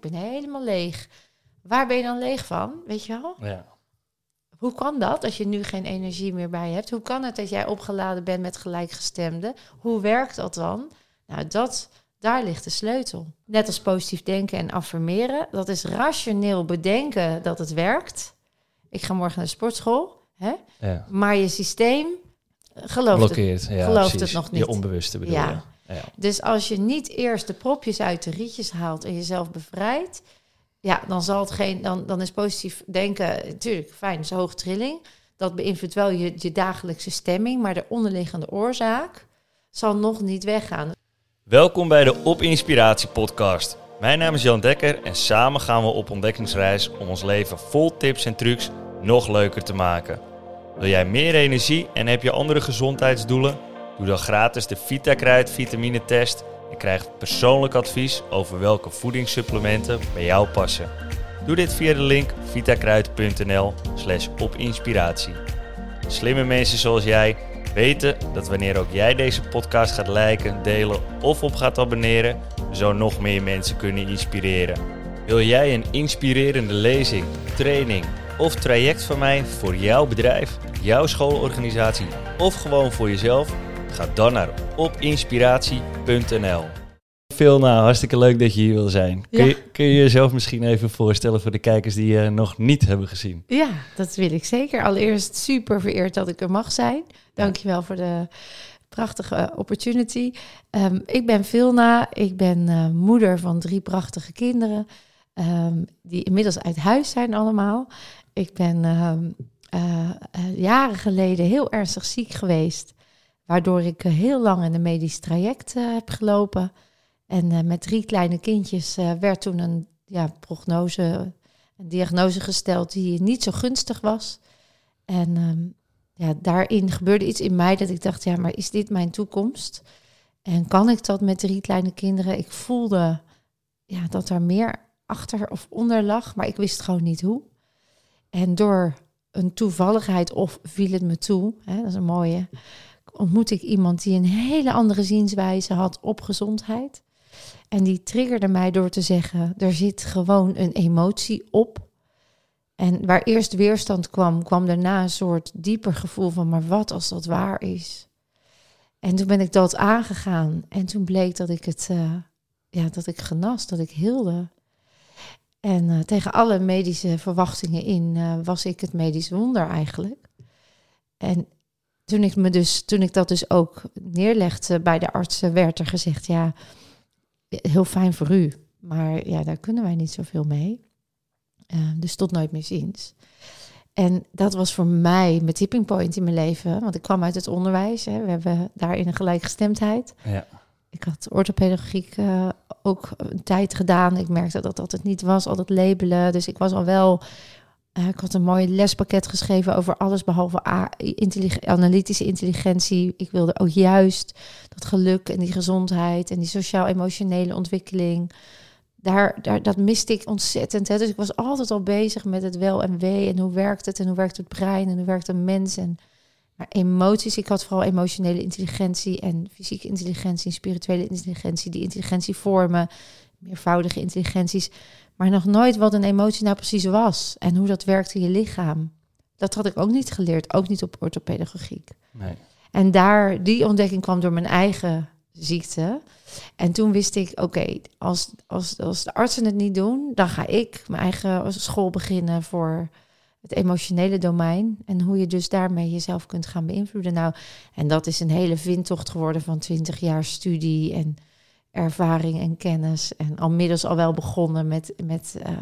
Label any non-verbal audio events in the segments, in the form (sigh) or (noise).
Ik ben helemaal leeg. Waar ben je dan leeg van? Weet je wel? Ja. Hoe kan dat als je nu geen energie meer bij hebt? Hoe kan het dat jij opgeladen bent met gelijkgestemden? Hoe werkt dat dan? Nou, dat, daar ligt de sleutel. Net als positief denken en affirmeren. Dat is rationeel bedenken dat het werkt. Ik ga morgen naar de sportschool. Hè? ja. Maar je systeem gelooft het. Ja, gelooft precies. het nog niet. Je onbewuste bedoel Ja. je. Ja. Dus als je niet eerst de propjes uit de rietjes haalt en jezelf bevrijdt, ja, dan zal het geen, dan, dan is positief denken natuurlijk fijn, is hoge trilling. Dat beïnvloedt wel je, je dagelijkse stemming, maar de onderliggende oorzaak zal nog niet weggaan. Welkom bij de Op Inspiratie podcast. Mijn naam is Jan Dekker en samen gaan we op ontdekkingsreis om ons leven vol tips en trucs nog leuker te maken. Wil jij meer energie en heb je andere gezondheidsdoelen? Doe dan gratis de VitaKruid vitamine test en krijg persoonlijk advies over welke voedingssupplementen bij jou passen. Doe dit via de link vitakruid.nl slash opinspiratie. Slimme mensen zoals jij weten dat wanneer ook jij deze podcast gaat liken, delen of op gaat abonneren, zo nog meer mensen kunnen inspireren. Wil jij een inspirerende lezing, training of traject van mij voor jouw bedrijf, jouw schoolorganisatie of gewoon voor jezelf? Ga dan naar opinspiratie.nl. Veel nou, hartstikke leuk dat je hier wil zijn. Kun, Ja. je, kun je jezelf misschien even voorstellen voor de kijkers die je nog niet hebben gezien? Ja, dat wil ik zeker. Allereerst super vereerd dat ik er mag zijn. Dankjewel voor de prachtige opportunity. Ehm, ik ben Vilna, ik ben eh, moeder van drie prachtige kinderen, ehm, die inmiddels uit huis zijn allemaal. Ik ben ehm, eh, eh, jaren geleden heel ernstig ziek geweest, waardoor ik eh, heel lang in een medisch traject eh, heb gelopen. En eh, met drie kleine kindjes werd toen een ja, prognose, een diagnose gesteld die niet zo gunstig was. En ehm, ja, daarin gebeurde iets in mij dat ik dacht, ja, maar is dit mijn toekomst? En kan ik dat met drie kleine kinderen? Ik voelde ja, dat er meer achter of onder lag, maar ik wist gewoon niet hoe. En door een toevalligheid of viel het me toe, hè, dat is een mooie, ontmoet ik iemand die een hele andere zienswijze had op gezondheid. En die triggerde mij door te zeggen, er zit gewoon een emotie op. En waar eerst weerstand kwam, kwam daarna een soort dieper gevoel van, maar wat als dat waar is? En toen ben ik dat aangegaan. En toen bleek dat ik het, eh, ja, dat ik genas, dat ik heelde. En eh, tegen alle medische verwachtingen in eh, was ik het medisch wonder eigenlijk. En toen ik, me dus, toen ik dat dus ook neerlegde bij de artsen, werd er gezegd, ja, heel fijn voor u, maar ja, daar kunnen wij niet zoveel mee. Eh, dus tot nooit meer ziens. En dat was voor mij mijn tipping point in mijn leven. Want ik kwam uit het onderwijs. Hè. We hebben daarin een gelijkgestemdheid. Ja. Ik had orthopedagogiek eh, ook een tijd gedaan. Ik merkte dat dat het niet was, al dat labelen. Dus ik was al wel... eh, ik had een mooi lespakket geschreven over alles behalve analytische intelligentie. Ik wilde ook juist dat geluk en die gezondheid en die sociaal-emotionele ontwikkeling. Daar, daar, dat miste ik ontzettend. Hè. Dus ik was altijd al bezig met het wel en wee en hoe werkt het en hoe werkt het brein en hoe werkt een mens. En, maar emoties, ik had vooral emotionele intelligentie en fysieke intelligentie en spirituele intelligentie, die intelligentievormen, meervoudige intelligenties. Maar nog nooit wat een emotie nou precies was en hoe dat werkt in je lichaam. Dat had ik ook niet geleerd, ook niet op orthopedagogiek. Nee. En daar, die ontdekking kwam door mijn eigen ziekte. En toen wist ik, oké, als, als, als de artsen het niet doen, dan ga ik mijn eigen school beginnen voor het emotionele domein. En hoe je dus daarmee jezelf kunt gaan beïnvloeden. Nou, en dat is een hele vindtocht geworden van 20 jaar studie en ervaring en kennis. En al middels al wel begonnen met, met eh,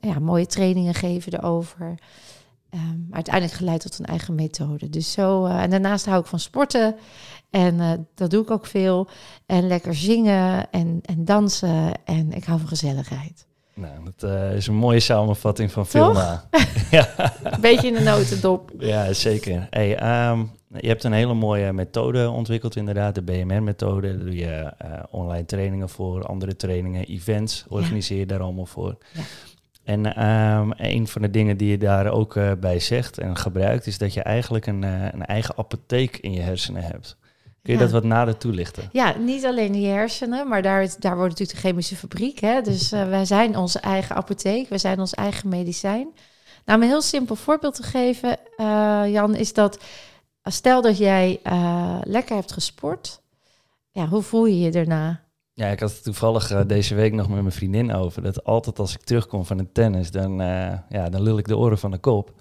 ja, mooie trainingen geven erover. Ehm, maar uiteindelijk geleid tot een eigen methode. Dus zo, eh, en daarnaast hou ik van sporten. En eh, dat doe ik ook veel. En lekker zingen en, en dansen. En ik hou van gezelligheid. Nou, dat eh, is een mooie samenvatting van? Vilna. (laughs) (laughs) ja. Een beetje in de notendop. Ja, zeker. Hey, ehm, je hebt een hele mooie methode ontwikkeld, inderdaad, de BMR-methode. Daar doe je eh, online trainingen voor, andere trainingen, events, organiseer je daar allemaal voor. Ja. En ehm, een van de dingen die je daar ook eh, bij zegt en gebruikt, is dat je eigenlijk een, een eigen apotheek in je hersenen hebt. Kun je Ja. dat wat nader toelichten? Ja, niet alleen die hersenen, maar daar, daar wordt natuurlijk de chemische fabriek. Hè? Dus eh, wij zijn onze eigen apotheek, wij zijn ons eigen medicijn. Nou, om een heel simpel voorbeeld te geven, eh, Jan, is dat stel dat jij eh, lekker hebt gesport, ja, hoe voel je je daarna? Ja, ik had het toevallig deze week nog met mijn vriendin over. Dat altijd als ik terugkom van een tennis, dan, ja, dan lul ik de oren van de kop. En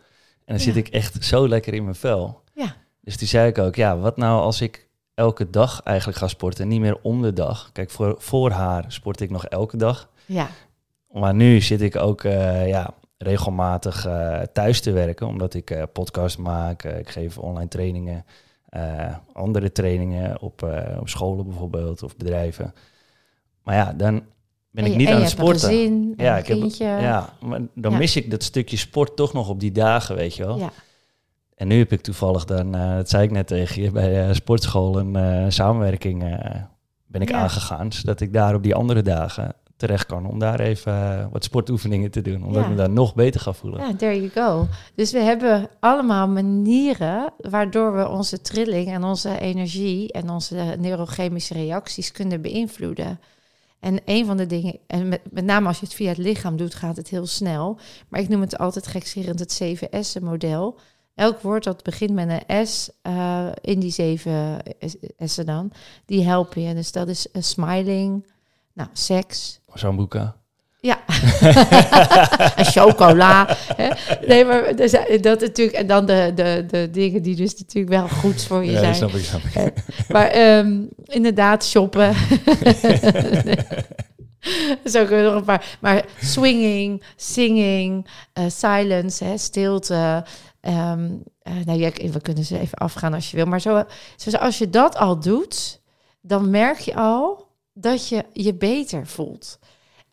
dan Ja. zit ik echt zo lekker in mijn vel. Ja. Dus toen zei ik ook, ja, wat nou als ik elke dag eigenlijk ga sporten en niet meer om de dag. Kijk, voor, voor haar sport ik nog elke dag. Ja, Maar nu zit ik ook eh, ja, regelmatig eh, thuis te werken, omdat ik eh, podcast maak. ik geef online trainingen, andere trainingen op, op scholen bijvoorbeeld of bedrijven. Maar ja, dan ben En ik niet aan het sporten. gezin, ja, ik heb, kindje. ja, maar dan Ja. mis ik dat stukje sport toch nog op die dagen, weet je wel. Ja. En nu heb ik toevallig dan, eh, dat zei ik net tegen je, bij eh, sportschool een eh, samenwerking ben ik Ja. aangegaan. Zodat ik daar op die andere dagen terecht kan om daar even wat sportoefeningen te doen. Omdat Ja. ik me daar nog beter ga voelen. Ja, there you go. Dus we hebben allemaal manieren waardoor we onze trilling en onze energie en onze neurochemische reacties kunnen beïnvloeden. En een van de dingen, en met, met name als je het via het lichaam doet, gaat het heel snel. Maar ik noem het altijd gekscherend het 7S'en-model. Elk woord dat begint met een S eh, in die zeven S'en dan, die helpen je. Dus dat is eh, smiling, nou, seks, Zo'n boeken. ja. en (laughs) chocola. Hè? Nee, maar dus, eh, dat natuurlijk. En dan de, de, de dingen die dus natuurlijk wel goed voor je Ja, zijn. snap ik, snap ik. Maar ehm, inderdaad, shoppen. (laughs) Zo kunnen we nog een paar. Maar swinging, singing, eh, silence, hè, stilte. Ehm, eh, nou ja, we kunnen ze even afgaan als je wil. Maar zo, zo, als je dat al doet, dan merk je al dat je je beter voelt.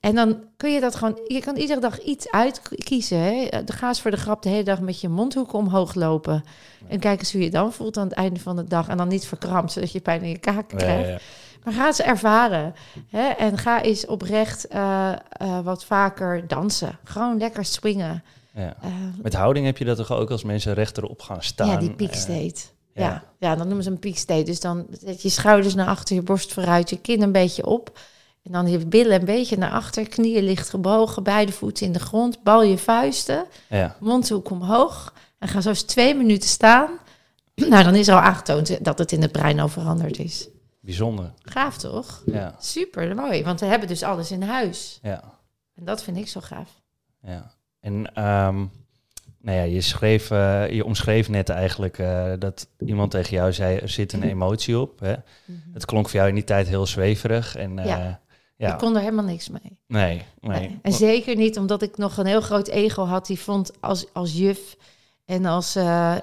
En dan kun je dat gewoon... Je kan iedere dag iets uitkiezen. Hè? Eh, Ga eens voor de grap de hele dag met je mondhoeken omhoog lopen. En kijk eens hoe je dan voelt aan het einde van de dag. En dan niet verkrampt, zodat je pijn in je kaak krijgt. ja. Maar ga eens ervaren. Hè? En ga eens oprecht eh, wat vaker dansen. Gewoon lekker swingen. Ja. Eh, Met houding heb je dat toch ook als mensen rechterop gaan staan? ja, die peak Eh, state. ja. ja. Ja. dan noemen ze een peak state. Dus dan zet je schouders naar achter, je borst vooruit, je kin een beetje op. En dan je billen een beetje naar achter, knieën licht gebogen, beide voeten in de grond, bal je vuisten, ja. mondhoek omhoog. En ga zo eens twee minuten staan. (clears throat) Nou, dan is er al aangetoond dat het in het brein al veranderd is. bijzonder. Gaaf toch? Ja, Super mooi, want we hebben dus alles in huis. ja. En dat vind ik zo gaaf. Ja, en ehm, nou ja, je, schreef, eh, je omschreef net eigenlijk eh, dat iemand tegen jou zei, er zit een emotie op. Hè? Het klonk voor jou in die tijd heel zweverig. En, eh, Ja. ja. Ik kon er helemaal niks mee. nee, nee. Nee. En zeker niet omdat ik nog een heel groot ego had. Die vond als, als juf en, als,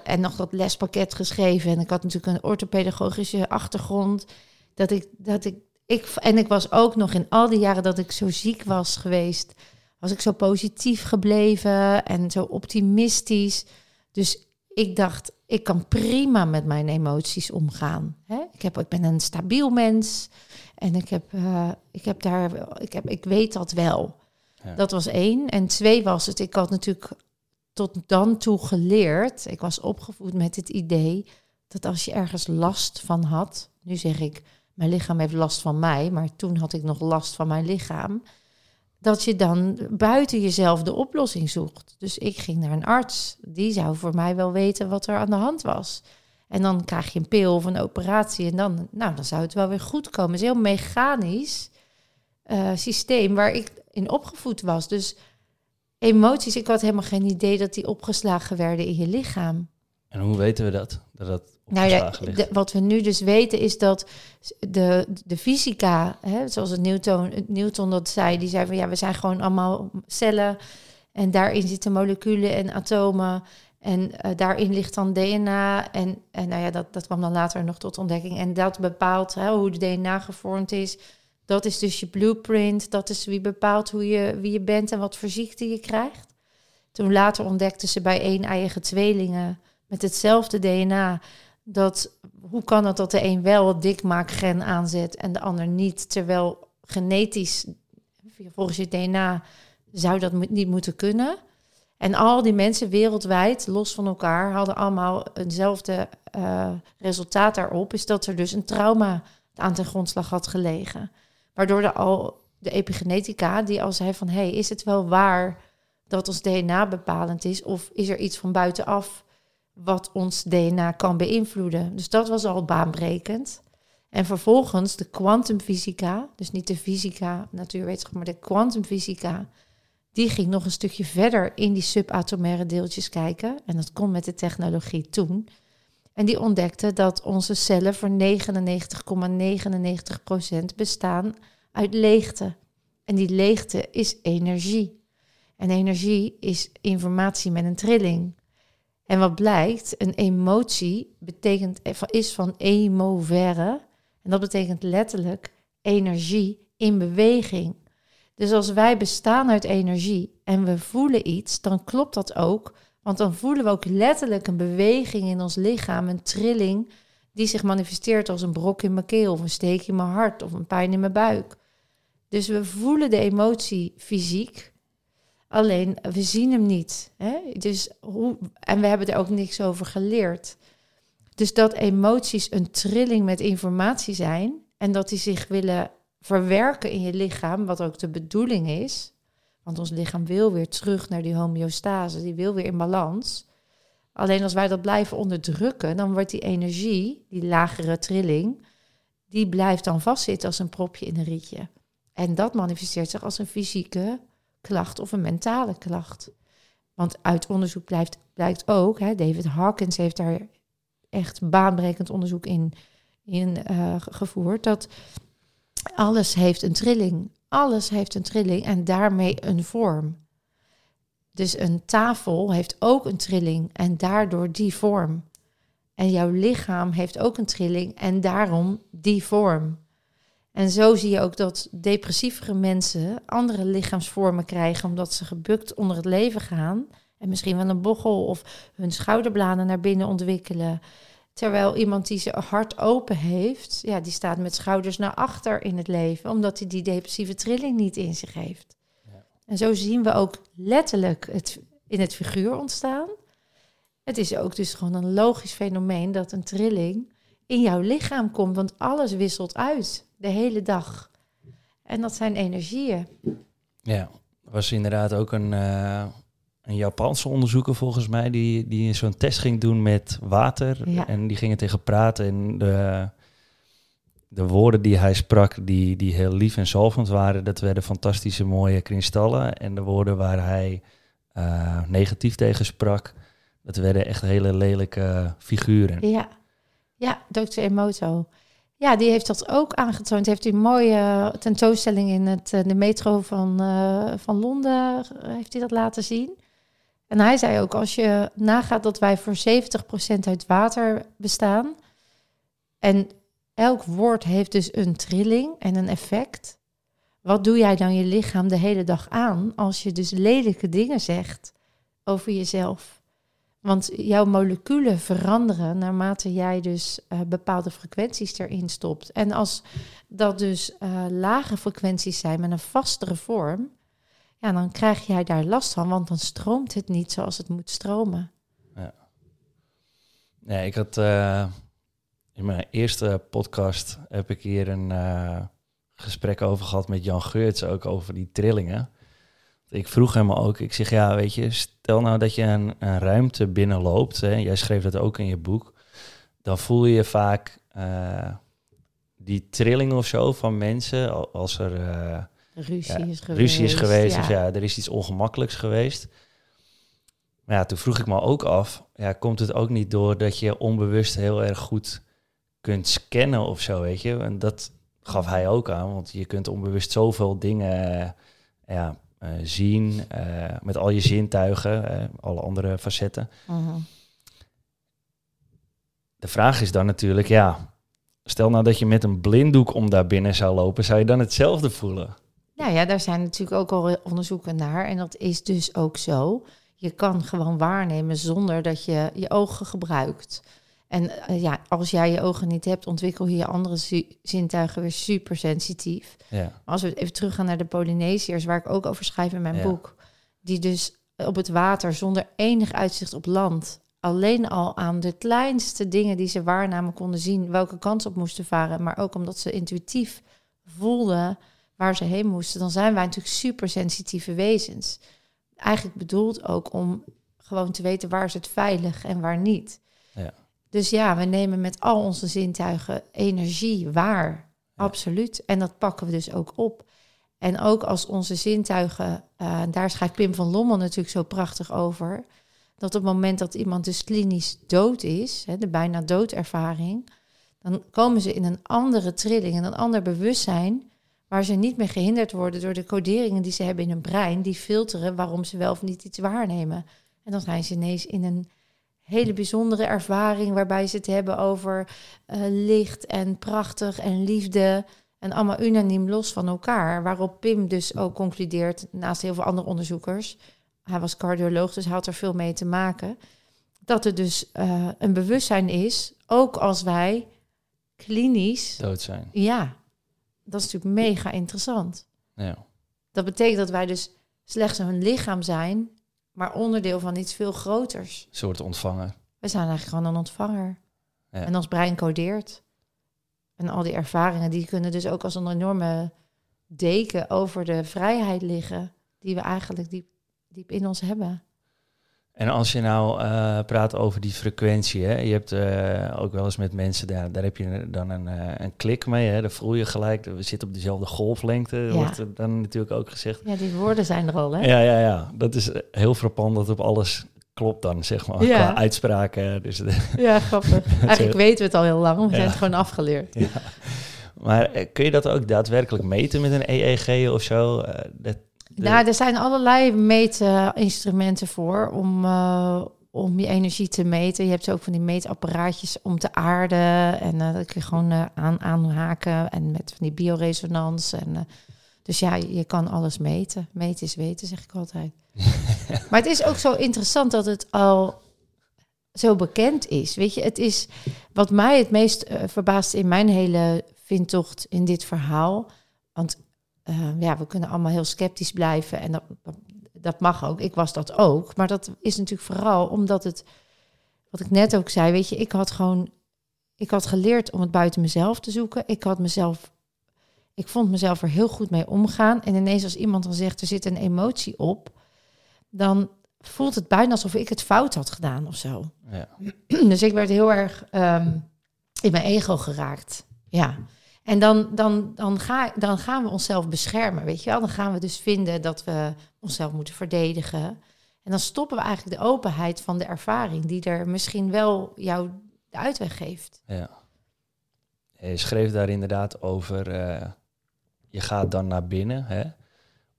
en nog dat lespakket geschreven. En ik had natuurlijk een orthopedagogische achtergrond. Dat ik, dat ik, ik, en ik was ook nog in al die jaren dat ik zo ziek was geweest. Was ik zo positief gebleven en zo optimistisch. Dus ik dacht, ik kan prima met mijn emoties omgaan. Hè? Ik, heb, ik ben een stabiel mens. En ik heb, eh, ik heb daar, ik, heb, ik weet dat wel. Ja. Dat was één. En twee was het, ik had natuurlijk tot dan toe geleerd. Ik was opgevoed met het idee dat als je ergens last van had. Nu zeg ik, mijn lichaam heeft last van mij. Maar toen had ik nog last van mijn lichaam. Dat je dan buiten jezelf de oplossing zoekt. Dus ik ging naar een arts. Die zou voor mij wel weten wat er aan de hand was. En dan krijg je een pil of een operatie. En dan, nou, dan zou het wel weer goed komen. Het is een heel mechanisch eh, systeem waar ik in opgevoed was. Dus emoties, ik had helemaal geen idee dat die opgeslagen werden in je lichaam. En hoe weten we dat? Dat dat Nou ja, de- wat we nu dus weten is dat de, de fysica, hè, zoals het Newton, het Newton dat zei, die zei van ja, we zijn gewoon allemaal cellen en daarin zitten moleculen en atomen en eh, daarin ligt dan DNA en, en nou ja, dat, dat kwam dan later nog tot ontdekking en dat bepaalt hè, hoe de DNA gevormd is. Dat is dus je blueprint, dat is wie bepaalt hoe je, wie je bent en wat voor ziekte je krijgt. Toen later ontdekten ze bij één-eiige tweelingen met hetzelfde DNA dat hoe kan het dat de een wel het dikmaakgen aanzet en de ander niet, terwijl genetisch volgens je DNA zou dat niet moeten kunnen. En al die mensen wereldwijd, los van elkaar, hadden allemaal eenzelfde uh, resultaat daarop. Is dat er dus een trauma aan ten grondslag had gelegen. Waardoor de, al, de epigenetica, die al zei van... hé, hey, is het wel waar dat ons DNA bepalend is? Of is er iets van buitenaf wat ons DNA kan beïnvloeden? Dus dat was al baanbrekend. En vervolgens de kwantumfysica, dus niet de fysica, natuurwetenschap, maar de kwantumfysica, die ging nog een stukje verder in die subatomaire deeltjes kijken. En dat kon met de technologie toen. En die ontdekte dat onze cellen voor 99,99% bestaan uit leegte. En die leegte is energie. En energie is informatie met een trilling. En wat blijkt, een emotie betekent, is van emovere. En dat betekent letterlijk energie in beweging. Dus als wij bestaan uit energie en we voelen iets, dan klopt dat ook. Want dan voelen we ook letterlijk een beweging in ons lichaam, een trilling die zich manifesteert als een brok in mijn keel of een steek in mijn hart of een pijn in mijn buik. Dus we voelen de emotie fysiek, alleen we zien hem niet. Hè? Dus hoe, en we hebben er ook niks over geleerd. Dus dat emoties een trilling met informatie zijn en dat die zich willen verwerken in je lichaam, wat ook de bedoeling is. Want ons lichaam wil weer terug naar die homeostase, die wil weer in balans. Alleen als wij dat blijven onderdrukken, dan wordt die energie, die lagere trilling, die blijft dan vastzitten als een propje in een rietje. En dat manifesteert zich als een fysieke klacht of een mentale klacht. Want uit onderzoek blijft, blijkt ook, hè, David Hawkins heeft daar echt baanbrekend onderzoek in, in uh, gevoerd, dat alles heeft een trilling. Alles heeft een trilling en daarmee een vorm. Dus een tafel heeft ook een trilling en daardoor die vorm. En jouw lichaam heeft ook een trilling en daarom die vorm. En zo zie je ook dat depressievere mensen andere lichaamsvormen krijgen omdat ze gebukt onder het leven gaan. En misschien wel een bochel of hun schouderbladen naar binnen ontwikkelen. Terwijl iemand die zijn hart open heeft, ja, die staat met schouders naar achter in het leven, omdat hij die depressieve trilling niet in zich heeft. Ja. En zo zien we ook letterlijk het in het figuur ontstaan. Het is ook dus gewoon een logisch fenomeen dat een trilling in jouw lichaam komt, want alles wisselt uit de hele dag. En dat zijn energieën. Ja, was inderdaad ook een, uh, een Japanse onderzoeker volgens mij die, die zo'n test ging doen met water. En die gingen tegen praten. En de, de woorden die hij sprak, die, die heel lief en zalvend waren, dat werden fantastische mooie kristallen. En de woorden waar hij uh, negatief tegen sprak, dat werden echt hele lelijke figuren. Ja, ja Dr. Emoto. Ja, die heeft dat ook aangetoond. Heeft een mooie tentoonstelling in het, eh, de metro van, uh, van Londen heeft hij dat laten zien. En hij zei ook, als je nagaat dat wij voor 70% uit water bestaan. En elk woord heeft dus een trilling en een effect. Wat doe jij dan je lichaam de hele dag aan als je dus lelijke dingen zegt over jezelf? Want jouw moleculen veranderen naarmate jij dus uh, bepaalde frequenties erin stopt. En als dat dus uh, lage frequenties zijn met een vastere vorm, ja, dan krijg jij daar last van, want dan stroomt het niet zoals het moet stromen. Ja, ja ik had uh, in mijn eerste podcast heb ik hier een gesprek over gehad met Jan Geurts, ook over die trillingen. Ik vroeg hem ook, ik zeg ja, weet je, stel nou dat je een, een ruimte binnenloopt, hè, jij schreef dat ook in je boek, dan voel je vaak uh, die trilling of zo van mensen als er ruzie is geweest. Ruzie is geweest, ja. of ja, er is iets ongemakkelijks geweest. Maar ja, toen vroeg ik me ook af, ja, komt het ook niet door dat je onbewust heel erg goed kunt scannen of zo, weet je? En dat gaf hij ook aan, want je kunt onbewust zoveel dingen uh, ja, zien, uh, met al je zintuigen, alle andere facetten. -huh. De vraag is dan natuurlijk, ja, stel nou dat je met een blinddoek om daar binnen zou lopen, zou je dan hetzelfde voelen? Nou ja, daar zijn natuurlijk ook al onderzoeken naar. En dat is dus ook zo. Je kan gewoon waarnemen zonder dat je je ogen gebruikt. En uh, ja, als jij je ogen niet hebt, ontwikkel je je andere zintuigen weer super sensitief. Ja. Als we even teruggaan naar de Polynesiërs, waar ik ook over schrijf in mijn ja. boek, die dus op het water zonder enig uitzicht op land. Alleen al aan de kleinste dingen die ze waarnamen konden zien welke kant op moesten varen. Maar ook omdat ze intuïtief voelden waar ze heen moesten. Dan zijn wij natuurlijk super sensitieve wezens. Eigenlijk bedoeld ook om gewoon te weten waar is het veilig en waar niet. Dus ja, we nemen met al onze zintuigen energie waar. Absoluut. En dat pakken we dus ook op. En ook als onze zintuigen, uh, daar schrijft Pim van Lommel natuurlijk zo prachtig over, dat op het moment dat iemand dus klinisch dood is, hè, de bijna doodervaring, dan komen ze in een andere trilling, in een ander bewustzijn, waar ze niet meer gehinderd worden door de coderingen die ze hebben in hun brein, die filteren waarom ze wel of niet iets waarnemen. En dan zijn ze ineens in een hele bijzondere ervaring waarbij ze het hebben over uh, licht en prachtig en liefde. En allemaal unaniem los van elkaar. Waarop Pim dus ook concludeert, naast heel veel andere onderzoekers, hij was cardioloog, dus hij had er veel mee te maken, dat er dus uh, een bewustzijn is, ook als wij klinisch dood zijn. Ja, dat is natuurlijk mega interessant. Ja. Dat betekent dat wij dus slechts een lichaam zijn, maar onderdeel van iets veel groters. Een soort ontvanger. We zijn eigenlijk gewoon een ontvanger. Ja. En ons brein codeert. En al die ervaringen, die kunnen dus ook als een enorme deken over de vrijheid liggen, die we eigenlijk diep, diep in ons hebben. En als je nou uh, praat over die frequentie, hè, je hebt uh, ook wel eens met mensen, daar, daar heb je dan een, uh, een klik mee, hè, daar voel je gelijk, we zitten op dezelfde golflengte, ja. wordt er dan natuurlijk ook gezegd. Ja, die woorden zijn er al, hè? Ja, ja, ja. Dat is heel frappant dat op alles klopt dan, zeg maar, Ja. qua uitspraken. Dus, (laughs) Ja, grappig. (laughs) Eigenlijk weten we het al heel lang, we zijn het gewoon afgeleerd. ja. Maar eh, kun je dat ook daadwerkelijk meten met een EEG of zo? Eh, dat, Nou, er zijn allerlei meetinstrumenten voor om, eh, om je energie te meten. Je hebt ook van die meetapparaatjes om te aarden. En eh, dat kun je gewoon eh, aan, aanhaken. En met van die bioresonans. En, dus ja, je kan alles meten. Meten is weten, zeg ik altijd. (laughs) maar het is ook zo interessant dat het al zo bekend is. Weet je, het is wat mij het meest verbaast in mijn hele vindtocht in dit verhaal. Want eh, ja, we kunnen allemaal heel sceptisch blijven en dat, dat mag ook. Ik was dat ook. Maar dat is natuurlijk vooral omdat het, wat ik net ook zei, weet je, ik had gewoon, ik had geleerd om het buiten mezelf te zoeken. Ik had mezelf, ik vond mezelf er heel goed mee omgaan. En ineens als iemand dan zegt, er zit een emotie op, dan voelt het bijna alsof ik het fout had gedaan of zo. ja. (clears throat) Dus ik werd heel erg ehm, in mijn ego geraakt. Ja. En dan, dan, dan, ga, dan gaan we onszelf beschermen, weet je wel. Dan gaan we dus vinden dat we onszelf moeten verdedigen. En dan stoppen we eigenlijk de openheid van de ervaring... die er misschien wel jou de uitweg geeft. Ja. Je schreef daar inderdaad over, eh, je gaat dan naar binnen. Hè?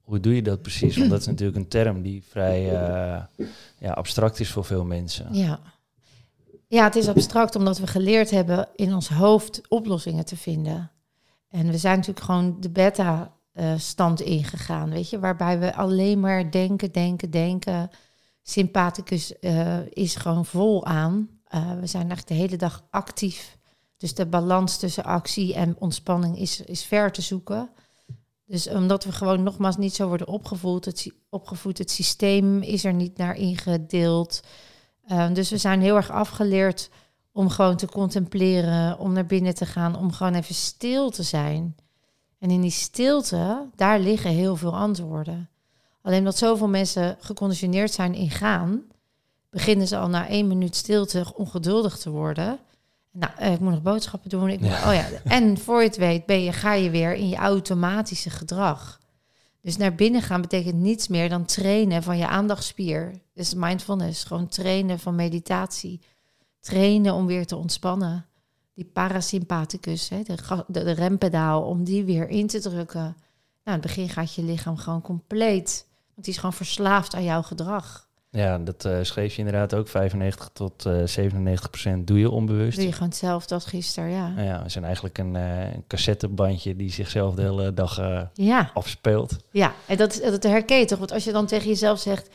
Hoe doe je dat precies? Want dat is natuurlijk een term die vrij eh, ja, abstract is voor veel mensen. Ja. ja, het is abstract omdat we geleerd hebben in ons hoofd oplossingen te vinden. En we zijn natuurlijk gewoon de beta-stand ingegaan, weet je, waarbij we alleen maar denken, denken, denken. Sympathicus eh, is gewoon vol aan. Eh, we zijn echt de hele dag actief. Dus de balans tussen actie en ontspanning is, is ver te zoeken. Dus omdat we gewoon nogmaals niet zo worden opgevoed, het, opgevoed, het systeem is er niet naar ingedeeld. Dus we zijn heel erg afgeleerd om gewoon te contempleren, om naar binnen te gaan, om gewoon even stil te zijn. En in die stilte, daar liggen heel veel antwoorden. Alleen omdat zoveel mensen geconditioneerd zijn in gaan, beginnen ze al na één minuut stilte ongeduldig te worden. Nou, eh, ik moet nog boodschappen doen. Ik moet, Ja. Oh ja. En voor je het weet ben je, ga je weer in je automatische gedrag. Dus naar binnen gaan betekent niets meer dan trainen van je aandachtspier. Dus mindfulness, gewoon trainen van meditatie. Trainen om weer te ontspannen. Die parasympathicus, hè, de, de, de rempedaal, om die weer in te drukken. Nou, in het begin gaat je lichaam gewoon compleet. Want die is gewoon verslaafd aan jouw gedrag. Ja, dat eh, schreef je inderdaad ook. 95 tot eh 97 procent doe je onbewust. Doe je gewoon hetzelfde als gisteren, ja. Nou ja, we zijn eigenlijk een, eh, een cassettebandje die zichzelf de hele dag Ja, afspeelt. ja. En dat, dat herken je toch? Want als je dan tegen jezelf zegt...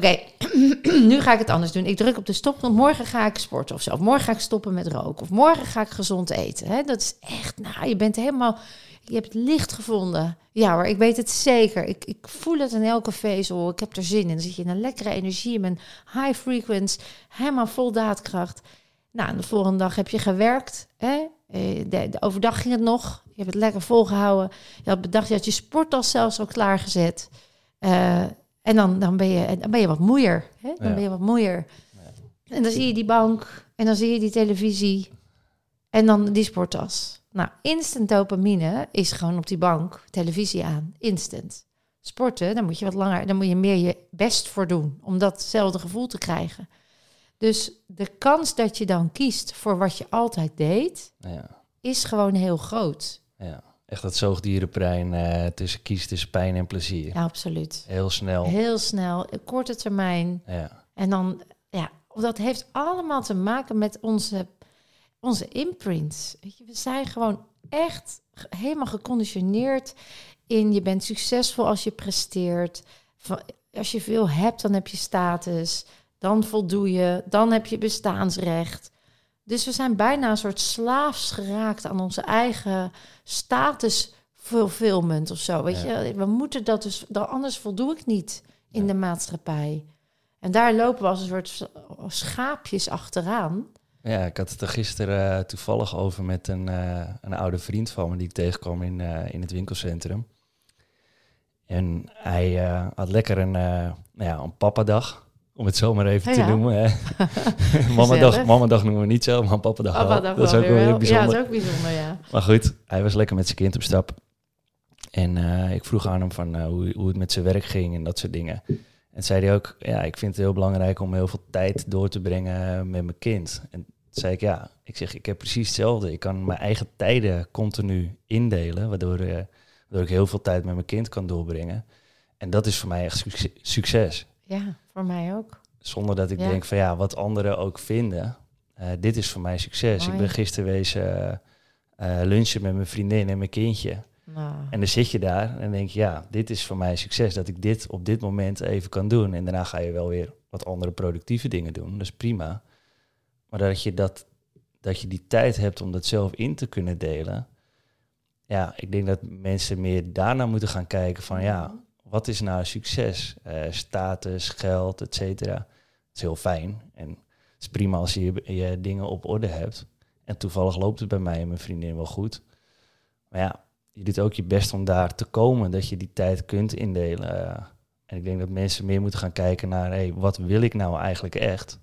Oké, (clears throat) nu ga ik het anders doen. Ik druk op de stop, want morgen ga ik sporten of zo. Of morgen ga ik stoppen met roken. Of morgen ga ik gezond eten. Dat is echt, nou, je bent helemaal Je hebt het licht gevonden. Ja hoor, ik weet het zeker. Ik, ik voel het in elke vezel. Ik heb er zin in. Dan zit je in een lekkere energie, in een high frequency, helemaal vol daadkracht. Nou, de volgende dag heb je gewerkt. Eh, de, de, overdag ging het nog. Je hebt het lekker volgehouden. Je had bedacht, je had je sporttas zelfs al klaargezet. Uh, en dan, dan, ben je, dan ben je wat moeier. Hè? Dan Ja. ben je wat moeier. En dan zie je die bank. En dan zie je die televisie. En dan die sporttas. Nou, instant dopamine is gewoon op die bank televisie aan. Instant. Sporten, dan moet je wat langer, dan moet je meer je best voor doen. Om datzelfde gevoel te krijgen. Dus de kans dat je dan kiest voor wat je altijd deed, Ja, is gewoon heel groot. ja. Echt dat zoogdierenbrein eh tussen kies tussen pijn en plezier. Ja, absoluut. Heel snel. Heel snel, korte termijn. Ja, En dan, ja, dat heeft allemaal te maken met onze, onze imprints. Weet je, we zijn gewoon echt helemaal geconditioneerd in je bent succesvol als je presteert. Als je veel hebt, dan heb je status. Dan voldoe je. Dan heb je bestaansrecht. Dus we zijn bijna een soort slaafs geraakt aan onze eigen status fulfillment of zo. Weet Ja. je, we moeten dat dus, dan anders voldoe ik niet in Ja. de maatschappij. En daar lopen we als een soort schaapjes achteraan. ja ik had het er gisteren eh, toevallig over met een, eh, een oude vriend van me die ik tegenkwam in, eh, in het winkelcentrum. En hij had lekker een, nou ja, een papadag, om het zo maar even te Ja. noemen. Hè. (laughs) mamadag, mamadag noemen we niet zo, maar papadag. Papa, dat, dat is ook weer wel Ja, bijzonder. dat is ook bijzonder, ja. Maar goed, hij was lekker met zijn kind op stap. En eh, ik vroeg aan hem van eh, hoe, hoe het met zijn werk ging en dat soort dingen. En zei hij ook, ja, ik vind het heel belangrijk om heel veel tijd door te brengen met mijn kind. En zei ik, ja, ik zeg, ik heb precies hetzelfde. Ik kan mijn eigen tijden continu indelen, waardoor, eh, waardoor ik heel veel tijd met mijn kind kan doorbrengen. En dat is voor mij echt succes. Ja, voor mij ook. Zonder dat ik Ja. denk van ja, wat anderen ook vinden. eh, dit is voor mij succes. Mooi. Ik ben gisteren wezen eh, lunchen met mijn vriendin en mijn kindje. Nou, En dan zit je daar en denk je, ja, dit is voor mij succes. Dat ik dit op dit moment even kan doen. En daarna ga je wel weer wat andere productieve dingen doen. Dat is prima. Maar dat je, dat, dat je die tijd hebt om dat zelf in te kunnen delen. Ja, ik denk dat mensen meer daarna moeten gaan kijken van ja, wat is nou succes? Eh, status, geld, et cetera. Het is heel fijn. En het is prima als je je, dingen op orde hebt. En toevallig loopt het bij mij en mijn vriendin wel goed. Maar ja, je doet ook je best om daar te komen, dat je die tijd kunt indelen. Eh, en ik denk dat mensen meer moeten gaan kijken naar, hey, wat wil ik nou eigenlijk echt?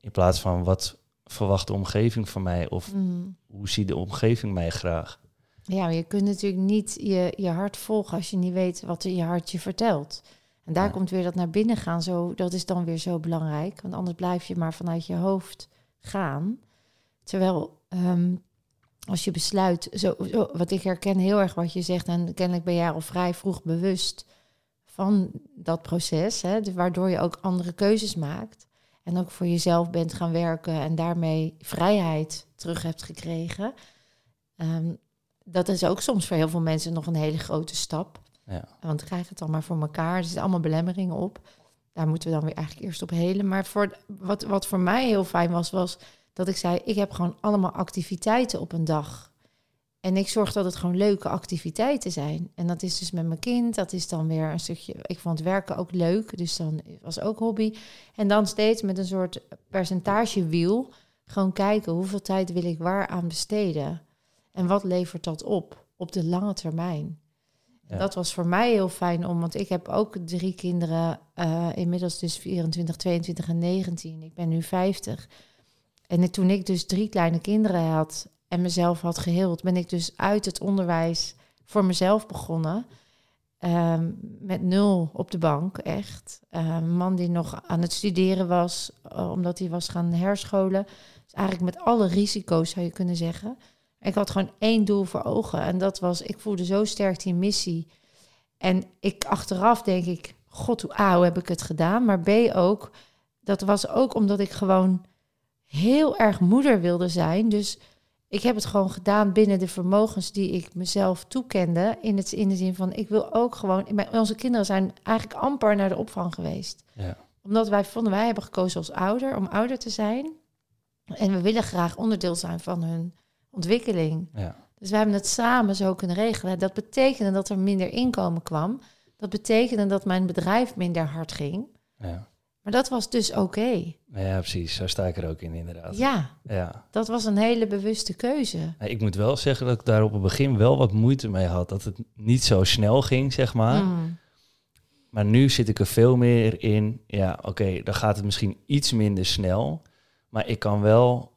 In plaats van, wat verwacht de omgeving van mij? Of mm. hoe ziet de omgeving mij graag? Ja, maar je kunt natuurlijk niet je, je hart volgen als je niet weet wat je hart je vertelt. En daar Ja. komt weer dat naar binnen gaan. Zo, dat is dan weer zo belangrijk. Want anders blijf je maar vanuit je hoofd gaan. Terwijl ehm, als je besluit, zo, zo, wat ik herken heel erg wat je zegt, en kennelijk ben jij al vrij vroeg bewust van dat proces, hè, waardoor je ook andere keuzes maakt. En ook voor jezelf bent gaan werken en daarmee vrijheid terug hebt gekregen. Ehm, dat is ook soms voor heel veel mensen nog een hele grote stap. Ja. Want krijg het dan maar voor elkaar. Er zitten allemaal belemmeringen op. Daar moeten we dan weer eigenlijk eerst op helen. Maar voor, wat, wat voor mij heel fijn was, was dat ik zei... ik heb gewoon allemaal activiteiten op een dag. En ik zorg dat het gewoon leuke activiteiten zijn. En dat is dus met mijn kind. Dat is dan weer een stukje... Ik vond werken ook leuk, dus dan was ook hobby. En dan steeds met een soort percentagewiel... gewoon kijken hoeveel tijd wil ik waar aan besteden. En wat levert dat op op de lange termijn? Ja. Dat was voor mij heel fijn om, want ik heb ook drie kinderen, eh, inmiddels dus 24, 22 en 19. Ik ben nu 50. En toen ik dus drie kleine kinderen had en mezelf had geheeld, ben ik dus uit het onderwijs voor mezelf begonnen. Ehm, met nul op de bank, echt. Eh, een man die nog aan het studeren was, eh, omdat hij was gaan herscholen. Dus eigenlijk met alle risico's zou je kunnen zeggen. Ik had gewoon één doel voor ogen. En dat was, ik voelde zo sterk die missie. En ik achteraf denk ik, god, hoe, A, hoe heb ik het gedaan? Maar B ook, dat was ook omdat ik gewoon heel erg moeder wilde zijn. Dus ik heb het gewoon gedaan binnen de vermogens die ik mezelf toekende. In, het, in de zin van, ik wil ook gewoon... mijn- Onze kinderen zijn eigenlijk amper naar de opvang geweest. Ja. Omdat wij vonden, wij hebben gekozen als ouder, om ouder te zijn. En we willen graag onderdeel zijn van hun ontwikkeling. Ja. Dus we hebben het samen zo kunnen regelen. Dat betekende dat er minder inkomen kwam. Dat betekende dat mijn bedrijf minder hard ging. Ja. Maar dat was dus oké. ja, precies. Zo sta ik er ook in, inderdaad. Ja, ja. dat was een hele bewuste keuze. Ik moet wel zeggen dat ik daar op het begin wel wat moeite mee had. Dat het niet zo snel ging, zeg maar. Mm. Maar nu zit ik er veel meer in. Ja, oké, dan gaat het misschien iets minder snel. Maar ik kan wel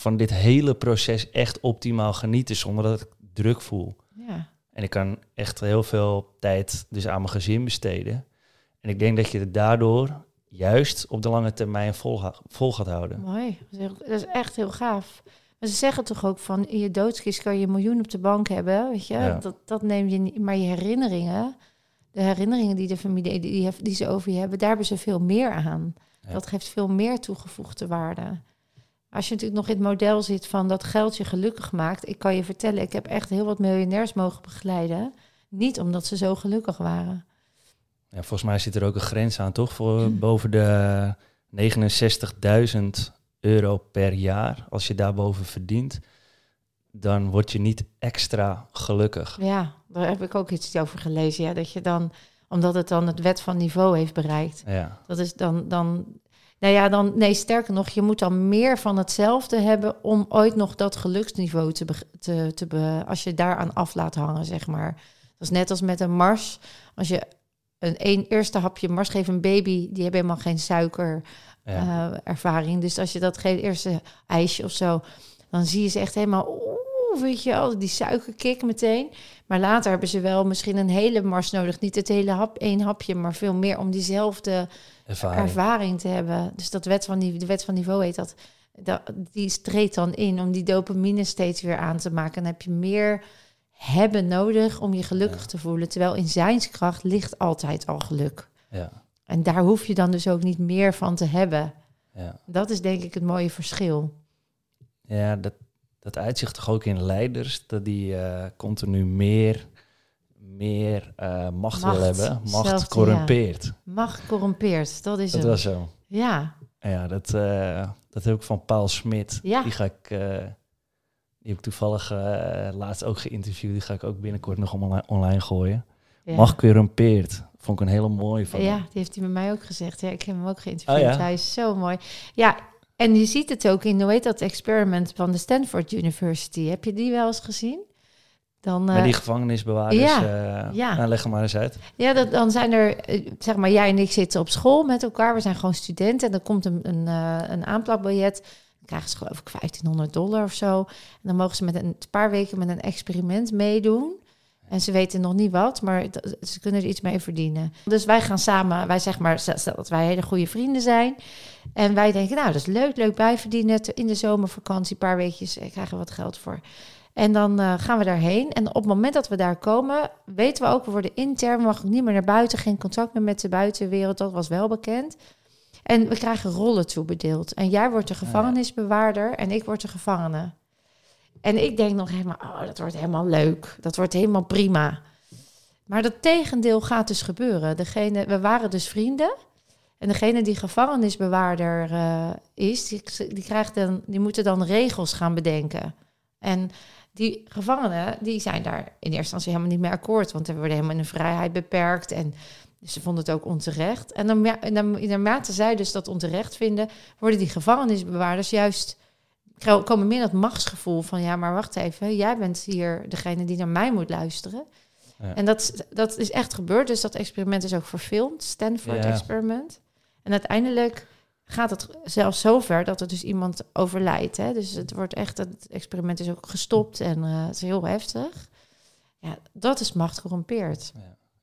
van dit hele proces echt optimaal genieten zonder dat ik druk voel. Ja. En ik kan echt heel veel tijd dus aan mijn gezin besteden. En ik denk dat je het daardoor juist op de lange termijn vol, vol gaat houden. Mooi. Dat is, heel- dat is echt heel gaaf. Maar ze zeggen toch ook van in je doodskist kan je een miljoen op de bank hebben, weet je? Ja. Dat, dat neem je niet. Maar je herinneringen, de herinneringen die de familie die, die, die ze over je hebben, daar hebben ze veel meer aan. Ja. Dat geeft veel meer toegevoegde waarde. Als je natuurlijk nog in het model zit van dat geld je gelukkig maakt, ik kan je vertellen, ik heb echt heel wat miljonairs mogen begeleiden. Niet omdat ze zo gelukkig waren. Ja, volgens mij zit er ook een grens aan, toch? Voor boven de 69.000 euro per jaar. Als je daarboven verdient, dan word je niet extra gelukkig. Ja, daar heb ik ook iets over gelezen. Ja, dat je dan, omdat het dan het wet van niveau heeft bereikt. Ja, Dat is dan, dan, nou ja, dan, nee, sterker nog, je moet dan meer van hetzelfde hebben om ooit nog dat geluksniveau te, be- te, te be, als je daaraan af laat hangen, zeg maar. Dat is net als met een mars. Als je een, een eerste hapje mars geeft een baby, die hebben helemaal geen suiker ja. eh, ervaring. Dus als je dat geeft, eerste ijsje of zo, dan zie je ze echt helemaal, oeh, weet je wel, die suikerkick meteen. Maar later hebben ze wel misschien een hele mars nodig. Niet het hele hap, één hapje, maar veel meer om diezelfde ervaring. ervaring te hebben. Dus dat wet van die, de wet van niveau heet dat. dat die treedt dan in om die dopamine steeds weer aan te maken. En dan heb je meer hebben nodig om je gelukkig Ja. te voelen. Terwijl in zijnskracht ligt altijd al geluk. Ja, En daar hoef je dan dus ook niet meer van te hebben. ja. Dat is denk ik het mooie verschil. ja dat, dat uitzicht toch ook in leiders, dat die eh, continu meer, meer eh, macht, Macht, wil hebben. Macht zelfde, corrumpeert. Macht corrumpeert, dat is Dat het. was zo. Ja, Ja, dat, eh, dat heb ik van Paul Smit. Ja. Die ga ik, eh, die heb ik toevallig laatst ook geïnterviewd. Die ga ik ook binnenkort nog online, online gooien. ja. Macht corrumpeert. Vond ik een hele mooie van Ja, die heeft hij met mij ook gezegd. Ja, ik heb hem ook geïnterviewd. Oh ja? Hij is zo mooi. Ja, en je ziet het ook in, hoe heet dat experiment van de Stanford University. Heb je die wel eens gezien? Dan, eh, die gevangenisbewaarders. ja, eh, ja. nou, leg hem maar eens uit. ja, dat, dan zijn er, eh, zeg maar, jij en ik zitten op school met elkaar. We zijn gewoon studenten. En dan komt een, een, eh, een aanplakbiljet. Dan krijgen ze geloof ik 1500 dollar of zo. En dan mogen ze met een paar weken met een experiment meedoen. En ze weten nog niet wat, maar ze kunnen er iets mee verdienen. Dus wij gaan samen, wij zeg maar, stel dat wij hele goede vrienden zijn. En wij denken, nou, dat is leuk, leuk bijverdienen. In de zomervakantie, een paar weekjes, eh, krijgen we wat geld voor. En dan eh, gaan we daarheen. En op het moment dat we daar komen, weten we ook, we worden intern, we mogen niet meer naar buiten, geen contact meer met de buitenwereld. Dat was wel bekend. En we krijgen rollen toebedeeld. En jij wordt de gevangenisbewaarder en ik word de gevangene. En ik denk nog helemaal, oh, dat wordt helemaal leuk. Dat wordt helemaal prima. Maar dat tegendeel gaat dus gebeuren. Degene, we waren dus vrienden. En degene die gevangenisbewaarder eh, is, die, die, krijgt dan, die moeten dan regels gaan bedenken. En die gevangenen, die zijn daar in eerste instantie helemaal niet mee akkoord. Want er worden helemaal in hun vrijheid beperkt. En ze vonden het ook onterecht. En dan, naarmate zij dus dat onterecht vinden, worden die gevangenisbewaarders juist komen meer dat machtsgevoel van ja, maar wacht even, jij bent hier degene die naar mij moet luisteren. Ja. En dat, is- dat is echt gebeurd, dus dat experiment is ook verfilmd, Stanford Ja. experiment. En uiteindelijk gaat het zelfs zover dat er dus iemand overlijdt. Hè? Dus het wordt echt, het experiment is ook gestopt en eh, het is heel heftig. Ja, dat is macht corrumpeerd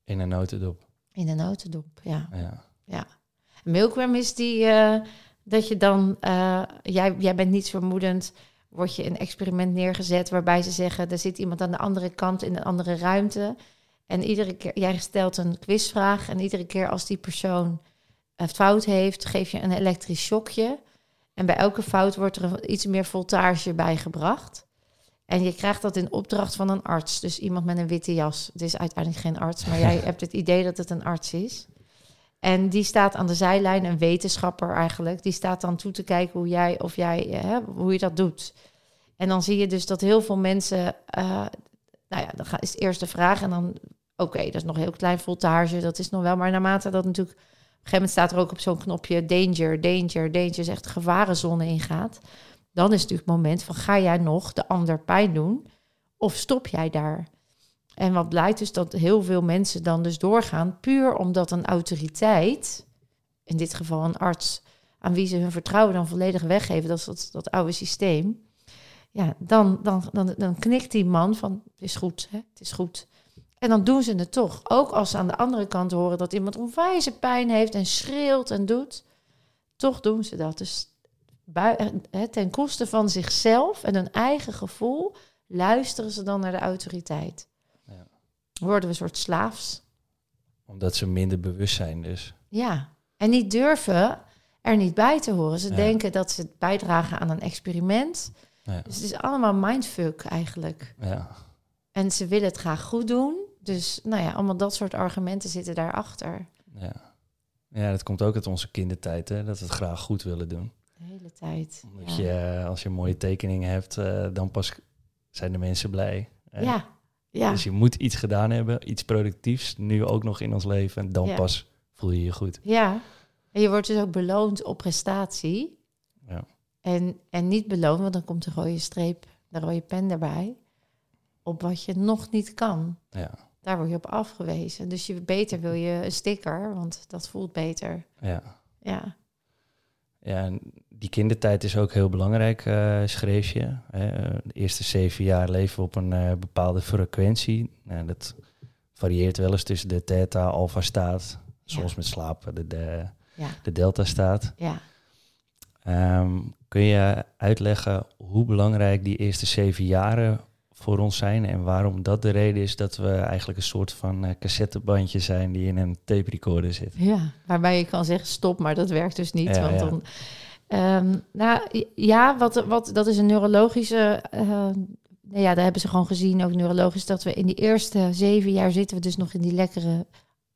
In een notendop. in een notendop, ja. Ja. Milkworm is die eh, dat je dan, eh, jij, jij bent niets vermoedend, word je een experiment neergezet waarbij ze zeggen, er zit iemand aan de andere kant in een andere ruimte. En iedere keer, jij stelt een quizvraag en iedere keer als die persoon een fout heeft, geef je een elektrisch shockje. En bij elke fout wordt er iets meer voltage bijgebracht. En je krijgt dat in opdracht van een arts. Dus iemand met een witte jas. Het is uiteindelijk geen arts, maar jij (laughs) hebt het idee dat het een arts is. En die staat aan de zijlijn, een wetenschapper eigenlijk. Die staat dan toe te kijken hoe jij of jij, eh, hè, hoe je dat doet. En dan zie je dus dat heel veel mensen, uh, nou ja, dan is de eerste vraag en dan, oké, dat is nog heel klein voltage, dat is nog wel, maar naarmate dat natuurlijk, gegeven moment staat er ook op zo'n knopje danger, danger, danger, is echt gevarenzone ingaat. Dan is het natuurlijk het moment van, ga jij nog de ander pijn doen of stop jij daar? En wat blijkt dus dat heel veel mensen dan dus doorgaan, puur omdat een autoriteit, in dit geval een arts, aan wie ze hun vertrouwen dan volledig weggeven, dat is dat, dat oude systeem. Ja, dan, dan, dan, dan knikt die man van, het is goed, hè? het is goed. En dan doen ze het toch. Ook als ze aan de andere kant horen dat iemand onwijze pijn heeft en schreeuwt en doet. Toch doen ze dat. Dus ten koste van zichzelf en hun eigen gevoel luisteren ze dan naar de autoriteit. Ja. Worden we een soort slaafs. Omdat ze minder bewust zijn dus. Ja, en niet durven er niet bij te horen. Ze denken dat ze bijdragen aan een experiment. Ja. Dus het is allemaal mindfuck eigenlijk. Ja. En ze willen het graag goed doen. Dus nou ja, allemaal dat soort argumenten zitten daarachter. Ja, ja dat komt ook uit onze kindertijd, hè? dat we het graag goed willen doen. De hele tijd. Omdat je, eh, als je mooie tekeningen hebt, uh, dan pas zijn de mensen blij. Ja. ja. Dus je moet iets gedaan hebben, iets productiefs, nu ook nog in ons leven. En dan pas voel je je goed. Ja, en je wordt dus ook beloond op prestatie. Ja. En, en niet beloond, want dan komt de rode streep, de rode pen erbij. Op wat je nog niet kan. Ja. Daar word je op afgewezen. Dus je, beter wil je een sticker, want dat voelt beter. Ja. Ja. Ja, en die kindertijd is ook heel belangrijk, uh, schreef je. de eerste zeven jaar leven we op een uh, bepaalde frequentie. Nou, dat varieert wel eens tussen de theta, alpha staat, soms met slapen, de, de, ja. de delta staat. Ja. Um, kun je uitleggen hoe belangrijk die eerste zeven jaren voor ons zijn en waarom dat de reden is dat we eigenlijk een soort van uh, cassettebandje zijn die in een tape recorder zit. Ja, waarbij je kan zeggen stop, maar dat werkt dus niet. want dan, um, nou ja, wat, wat, dat is een neurologische. Uh, ja, daar hebben ze gewoon gezien, ook neurologisch, dat we in die eerste zeven jaar zitten we dus nog in die lekkere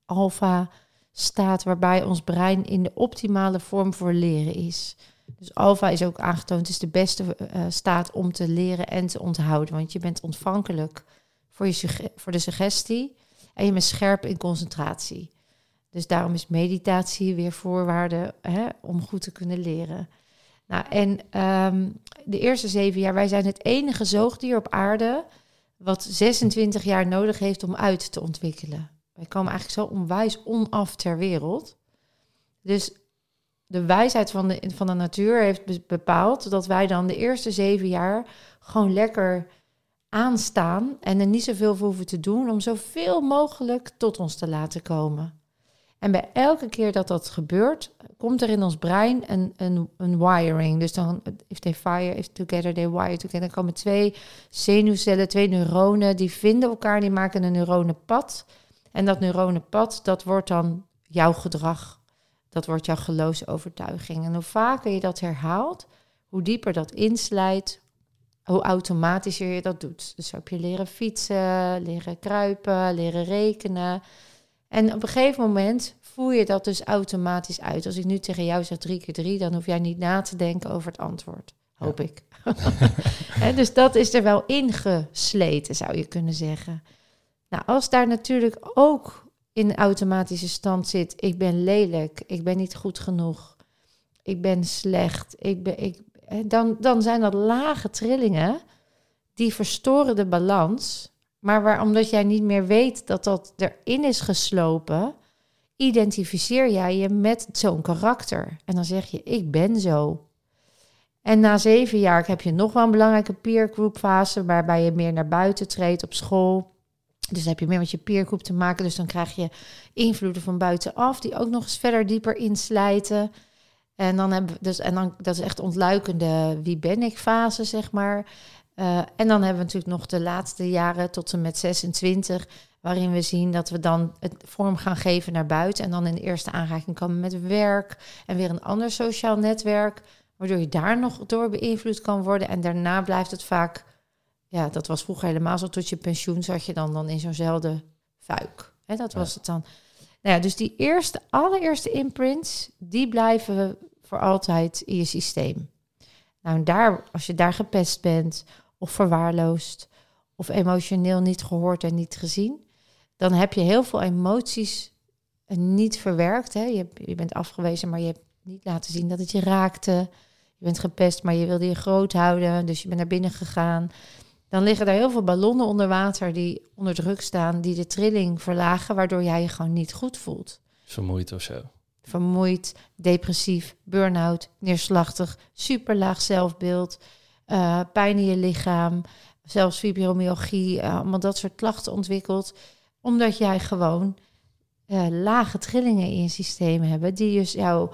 alfa staat, waarbij ons brein in de optimale vorm voor leren is. Dus alfa is ook aangetoond, is de beste uh, staat om te leren en te onthouden. Want je bent ontvankelijk voor, je voor de suggestie en je bent scherp in concentratie. Dus daarom is meditatie weer voorwaarde hè, om goed te kunnen leren. Nou, en um, de eerste zeven jaar, wij zijn het enige zoogdier op aarde wat 26 jaar nodig heeft om uit te ontwikkelen. Wij komen eigenlijk zo onwijs onaf ter wereld. Dus de wijsheid van de, van de natuur heeft bepaald dat wij dan de eerste zeven jaar gewoon lekker aanstaan en er niet zoveel voor hoeven te doen om zoveel mogelijk tot ons te laten komen. En bij elke keer dat dat gebeurt, komt er in ons brein een, een, een wiring. Dus dan, if they fire if together, they wire together. Dan komen twee zenuwcellen, twee neuronen, die vinden elkaar, die maken een neuronenpad. En dat neuronenpad, dat wordt dan jouw gedrag dat wordt jouw geloofsovertuiging. En hoe vaker je dat herhaalt, hoe dieper dat inslijt, hoe automatischer je dat doet. Dus heb je leren fietsen, leren kruipen, leren rekenen. En op een gegeven moment voer je dat dus automatisch uit. Als ik nu tegen jou zeg drie keer drie, dan hoef jij niet na te denken over het antwoord. Hoop ik. (laughs) dus dat is er wel ingesleten, zou je kunnen zeggen. Nou, als daar natuurlijk ook in automatische stand zit. Ik ben lelijk, ik ben niet goed genoeg, ik ben slecht. Ik ben, ik, dan, dan zijn dat lage trillingen die verstoren de balans. Maar waar, omdat jij niet meer weet dat dat erin is geslopen, identificeer jij je met zo'n karakter. En dan zeg je, ik ben zo. En na zeven jaar heb je nog wel een belangrijke peer group fase, waarbij je meer naar buiten treedt op school. Dus dan heb je meer met je peergroep te maken. Dus dan krijg je invloeden van buitenaf, die ook nog eens verder dieper inslijten. En dan hebben we dus, en dan dat is echt ontluikende wie ben ik fase, zeg maar. Uh, en dan hebben we natuurlijk nog de laatste jaren tot en met 26, waarin we zien dat we dan het vorm gaan geven naar buiten. En dan in de eerste aanraking komen met werk en weer een ander sociaal netwerk, waardoor je daar nog door beïnvloed kan worden. En daarna blijft het vaak ja, dat was vroeger helemaal zo. Tot je pensioen zat je dan, dan in zo'nzelfde fuik. Hè, dat was het dan. Nou ja, dus die eerste, allereerste imprints, die blijven voor altijd in je systeem. Nou, en daar, als je daar gepest bent of verwaarloosd of emotioneel niet gehoord en niet gezien, dan heb je heel veel emoties niet verwerkt. Hè? Je, je bent afgewezen, maar je hebt niet laten zien dat het je raakte. Je bent gepest, maar je wilde je groot houden, dus je bent naar binnen gegaan. Dan liggen er heel veel ballonnen onder water die onder druk staan, die de trilling verlagen, waardoor jij je gewoon niet goed voelt. Vermoeid of zo. Vermoeid, depressief, burn-out, neerslachtig, superlaag zelfbeeld, uh, pijn in je lichaam, zelfs fibromyalgie, uh, allemaal dat soort klachten ontwikkeld. Omdat jij gewoon uh, lage trillingen in je systeem hebben, die dus jouw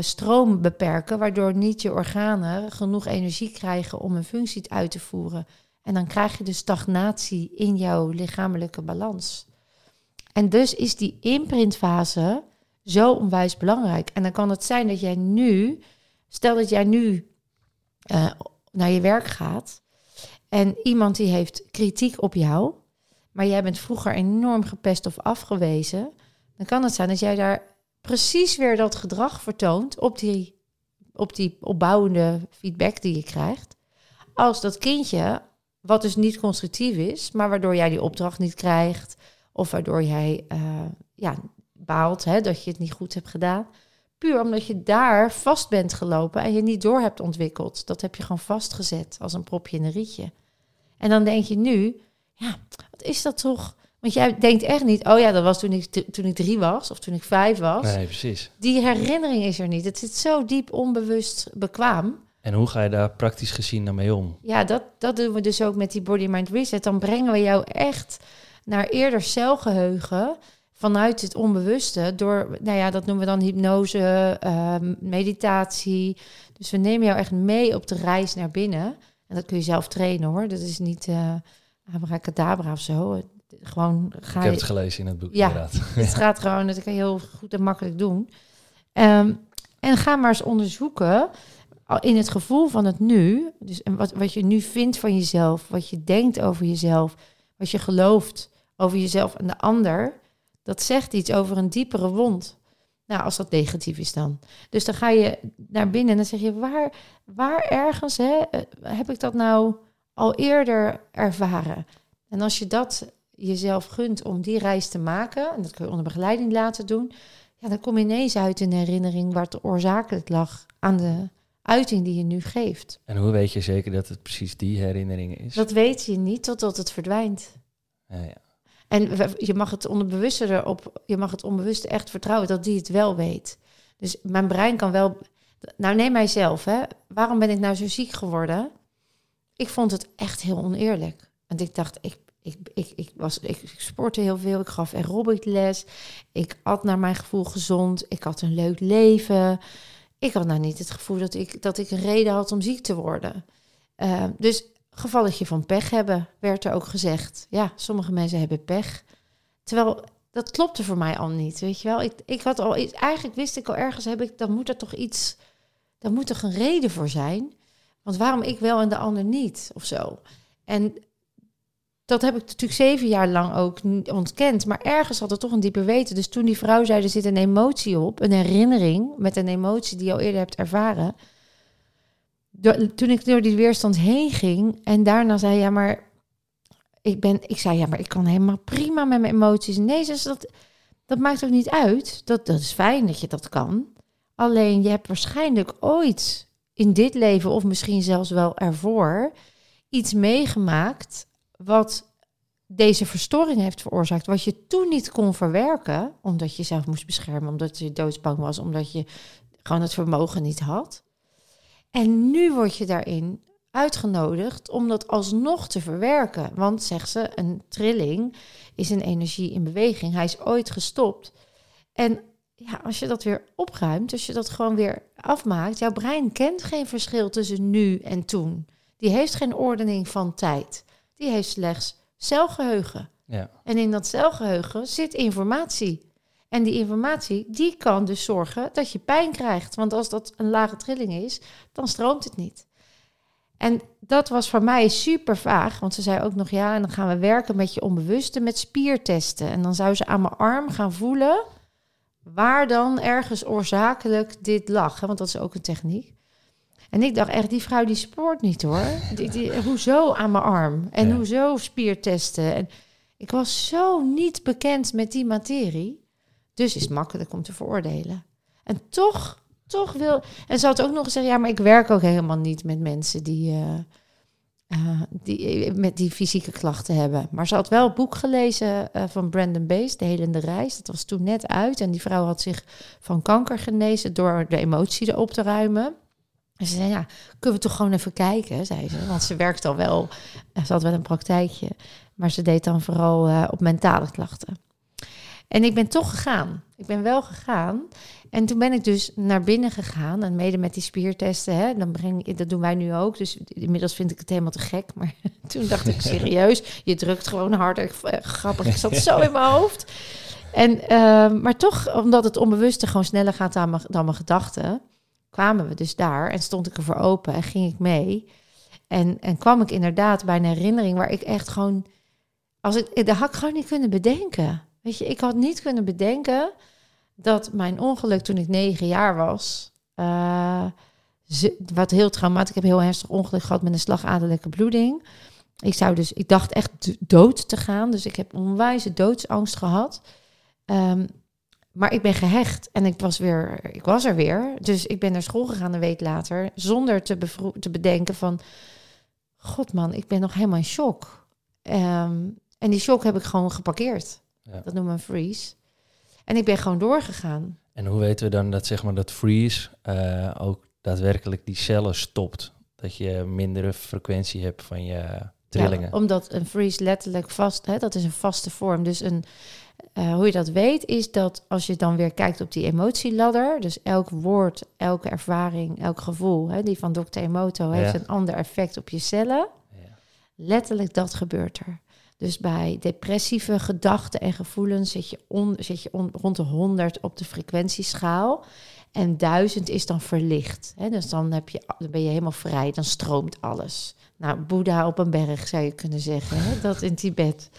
stroom beperken, waardoor niet je organen genoeg energie krijgen om een functie uit te voeren. En dan krijg je de stagnatie in jouw lichamelijke balans. En dus is die imprintfase zo onwijs belangrijk. En dan kan het zijn dat jij nu, stel dat jij nu uh, naar je werk gaat en iemand die heeft kritiek op jou, maar jij bent vroeger enorm gepest of afgewezen, dan kan het zijn dat jij daar precies weer dat gedrag vertoont op die, op die opbouwende feedback die je krijgt. Als dat kindje, wat dus niet constructief is, maar waardoor jij die opdracht niet krijgt, of waardoor jij uh, ja, baalt hè, dat je het niet goed hebt gedaan. Puur omdat je daar vast bent gelopen en je niet door hebt ontwikkeld. Dat heb je gewoon vastgezet als een propje in een rietje. En dan denk je nu, ja, wat is dat toch? Want jij denkt echt niet, oh ja, dat was toen ik, toen ik drie was of toen ik vijf was. Nee, precies. Die herinnering is er niet. Het zit zo diep onbewust bekwaam. En hoe ga je daar praktisch gezien dan mee om? Ja, dat, dat doen we dus ook met die Body Mind Reset. Dan brengen we jou echt naar eerder celgeheugen vanuit het onbewuste door, nou ja, dat noemen we dan hypnose, uh, meditatie. Dus we nemen jou echt mee op de reis naar binnen. En dat kun je zelf trainen hoor. Dat is niet uh, abracadabra of zo. Gewoon ga Ik heb het gelezen in het boek ja, inderdaad. (laughs) Het gaat gewoon, dat kan je heel goed en makkelijk doen. Um, en ga maar eens onderzoeken in het gevoel van het nu. Dus wat, wat je nu vindt van jezelf, wat je denkt over jezelf, wat je gelooft over jezelf en de ander dat zegt iets over een diepere wond. Nou, als dat negatief is dan. Dus dan ga je naar binnen en dan zeg je, waar, waar ergens hè, eh, heb ik dat nou al eerder ervaren? En als je dat jezelf gunt om die reis te maken, en dat kun je onder begeleiding laten doen, ja, dan kom je ineens uit in herinnering waar het oorzakelijk lag aan de uiting die je nu geeft. En hoe weet je zeker dat het precies die herinnering is? Dat weet je niet totdat het verdwijnt. Ja, ja. En je mag het onderbewuste erop, je mag het onbewuste echt vertrouwen dat die het wel weet. Dus mijn brein kan wel. Nou, neem mijzelf, hè. Waarom ben ik nou zo ziek geworden? Ik vond het echt heel oneerlijk. Want ik dacht, ik, ik, ik, ik, was, ik, sportte heel veel, ik gaf aerobic ik at naar mijn gevoel gezond, ik had een leuk leven. Ik had nou niet het gevoel dat ik, dat ik een reden had om ziek te worden. Uh, dus gevalletje van pech hebben, werd er ook gezegd. Ja, sommige mensen hebben pech. Terwijl dat klopte voor mij al niet, weet je wel. Ik, ik had al eigenlijk wist ik al ergens, heb ik, dan moet er toch iets, dan moet er een reden voor zijn. Want waarom ik wel en de ander niet, of zo. En dat heb ik natuurlijk zeven jaar lang ook ontkend. Maar ergens had het toch een dieper weten. Dus toen die vrouw zei, er zit een emotie op, een herinnering met een emotie die je al eerder hebt ervaren toen ik door die weerstand heen ging en daarna zei ja, maar ik ben, ik zei ja, maar ik kan helemaal prima met mijn emoties. Nee, dus dat, dat maakt ook niet uit. Dat, dat is fijn dat je dat kan. Alleen je hebt waarschijnlijk ooit in dit leven, of misschien zelfs wel ervoor, iets meegemaakt wat deze verstoring heeft veroorzaakt, wat je toen niet kon verwerken, omdat je jezelf moest beschermen, omdat je doodsbang was, omdat je gewoon het vermogen niet had. En nu word je daarin uitgenodigd om dat alsnog te verwerken. Want, zegt ze, een trilling is een energie in beweging. Hij is ooit gestopt. En ja, als je dat weer opruimt, als je dat gewoon weer afmaakt, jouw brein kent geen verschil tussen nu en toen. Die heeft geen ordening van tijd. Die heeft slechts celgeheugen. Ja. En in dat celgeheugen zit informatie. En die informatie, die kan dus zorgen dat je pijn krijgt. Want als dat een lage trilling is, dan stroomt het niet. En dat was voor mij super vaag, want ze zei ook nog ja, en dan gaan we werken met je onbewuste met spiertesten. En dan zou ze aan mijn arm gaan voelen waar dan ergens oorzakelijk dit lag, hè, want dat is ook een techniek. En ik dacht echt, die vrouw die spoort niet hoor. Die, die, hoezo aan mijn arm? En Ja. hoezo spiertesten? En ik was zo niet bekend met die materie. Dus is het makkelijk om te veroordelen. En toch, toch wil... En ze had ook nog gezegd, ja, maar ik werk ook helemaal niet met mensen die... eh, eh, die eh, met die fysieke klachten hebben. Maar ze had wel het boek gelezen van Brandon Bees, De Helende Reis. Dat was toen net uit. En die vrouw had zich van kanker genezen door de emotie erop te ruimen. En ze zei, ja, kunnen we toch gewoon even kijken, zei ze. Want ze werkt al wel, ze had wel een praktijkje. Maar ze deed dan vooral eh, op mentale klachten. En ik ben toch gegaan. Ik ben wel gegaan. En toen ben ik dus naar binnen gegaan. En mede met die spiertesten. Hè, dan breng, ik- dat doen wij nu ook. Dus inmiddels vind ik het helemaal te gek. Maar (laughs) toen dacht ik (laughs) serieus. Je drukt gewoon harder. Eh, Grappig. Ik zat zo in mijn hoofd. En, ehm, maar toch, omdat het onbewuste gewoon sneller gaat dan mijn, dan mijn gedachten. Kwamen we dus daar. En stond ik ervoor open. En ging ik mee. En, en kwam ik inderdaad bij een herinnering waar ik echt gewoon... Als ik, dat had ik gewoon niet kunnen bedenken. Weet je, ik had niet kunnen bedenken dat mijn ongeluk toen ik negen jaar was, eh, wat heel traumatisch. Ik heb heel ernstig ongeluk gehad met een slagadelijke bloeding. Ik zou dus, ik dacht echt dood te gaan, dus ik heb onwijze doodsangst gehad. Ehm, maar ik ben gehecht en ik was weer, ik was er weer. Dus ik ben naar school gegaan een week later, zonder te, te bedenken van, god man, ik ben nog helemaal in shock. Ehm, en die shock heb ik gewoon geparkeerd. Ja. Dat noemen we een freeze. En ik ben gewoon doorgegaan. En hoe weten we dan dat zeg maar dat freeze eh, ook daadwerkelijk die cellen stopt? Dat je mindere frequentie hebt van je trillingen. Ja, omdat een freeze letterlijk vast, hè, dat is een vaste vorm. Dus een, eh, hoe je dat weet, is dat als je dan weer kijkt op die emotieladder, dus elk woord, elke ervaring, elk gevoel, hè, die van Dr. Emoto, heeft Ja. een ander effect op je cellen. Ja. Letterlijk dat gebeurt er. Dus bij depressieve gedachten en gevoelens zit je, on, zit je on- rond de 100 op de frequentieschaal. En 1000 is dan verlicht. Hè? Dus dan, heb je, dan ben je helemaal vrij, dan stroomt alles. Nou, Boeddha op een berg zou je kunnen zeggen. Hè? Dat in Tibet.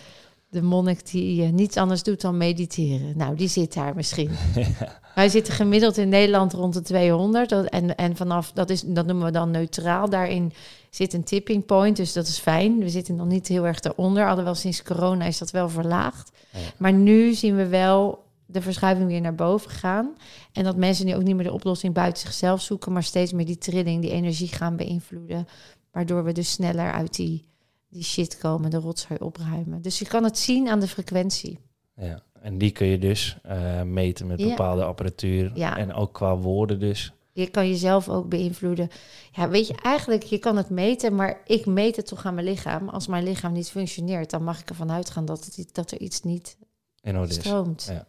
De monnik die eh, niets anders doet dan mediteren. Nou, die zit daar misschien. (laughs) Wij zitten gemiddeld in Nederland rond de 200. Dat- En, en vanaf, dat, is, dat noemen we dan neutraal. Daarin zit een tipping point, dus dat is fijn. We zitten nog niet heel erg eronder. Alhoewel sinds corona is dat wel verlaagd. Ja. Maar nu zien we wel de verschuiving weer naar boven gaan. En dat mensen nu ook niet meer de oplossing buiten zichzelf zoeken, maar steeds meer die trilling, die energie gaan beïnvloeden. Waardoor we dus sneller uit die, die shit komen, de rotzooi opruimen. Dus je kan het zien aan de frequentie. Ja. En die kun je dus eh, meten met Ja. bepaalde apparatuur. Ja. En ook qua woorden dus. Je kan jezelf ook beïnvloeden. Ja, weet je, eigenlijk, je kan het meten, maar ik meet het toch aan mijn lichaam. Als mijn lichaam niet functioneert, dan mag ik ervan uitgaan dat, het, dat er iets niet dit. stroomt. Ja.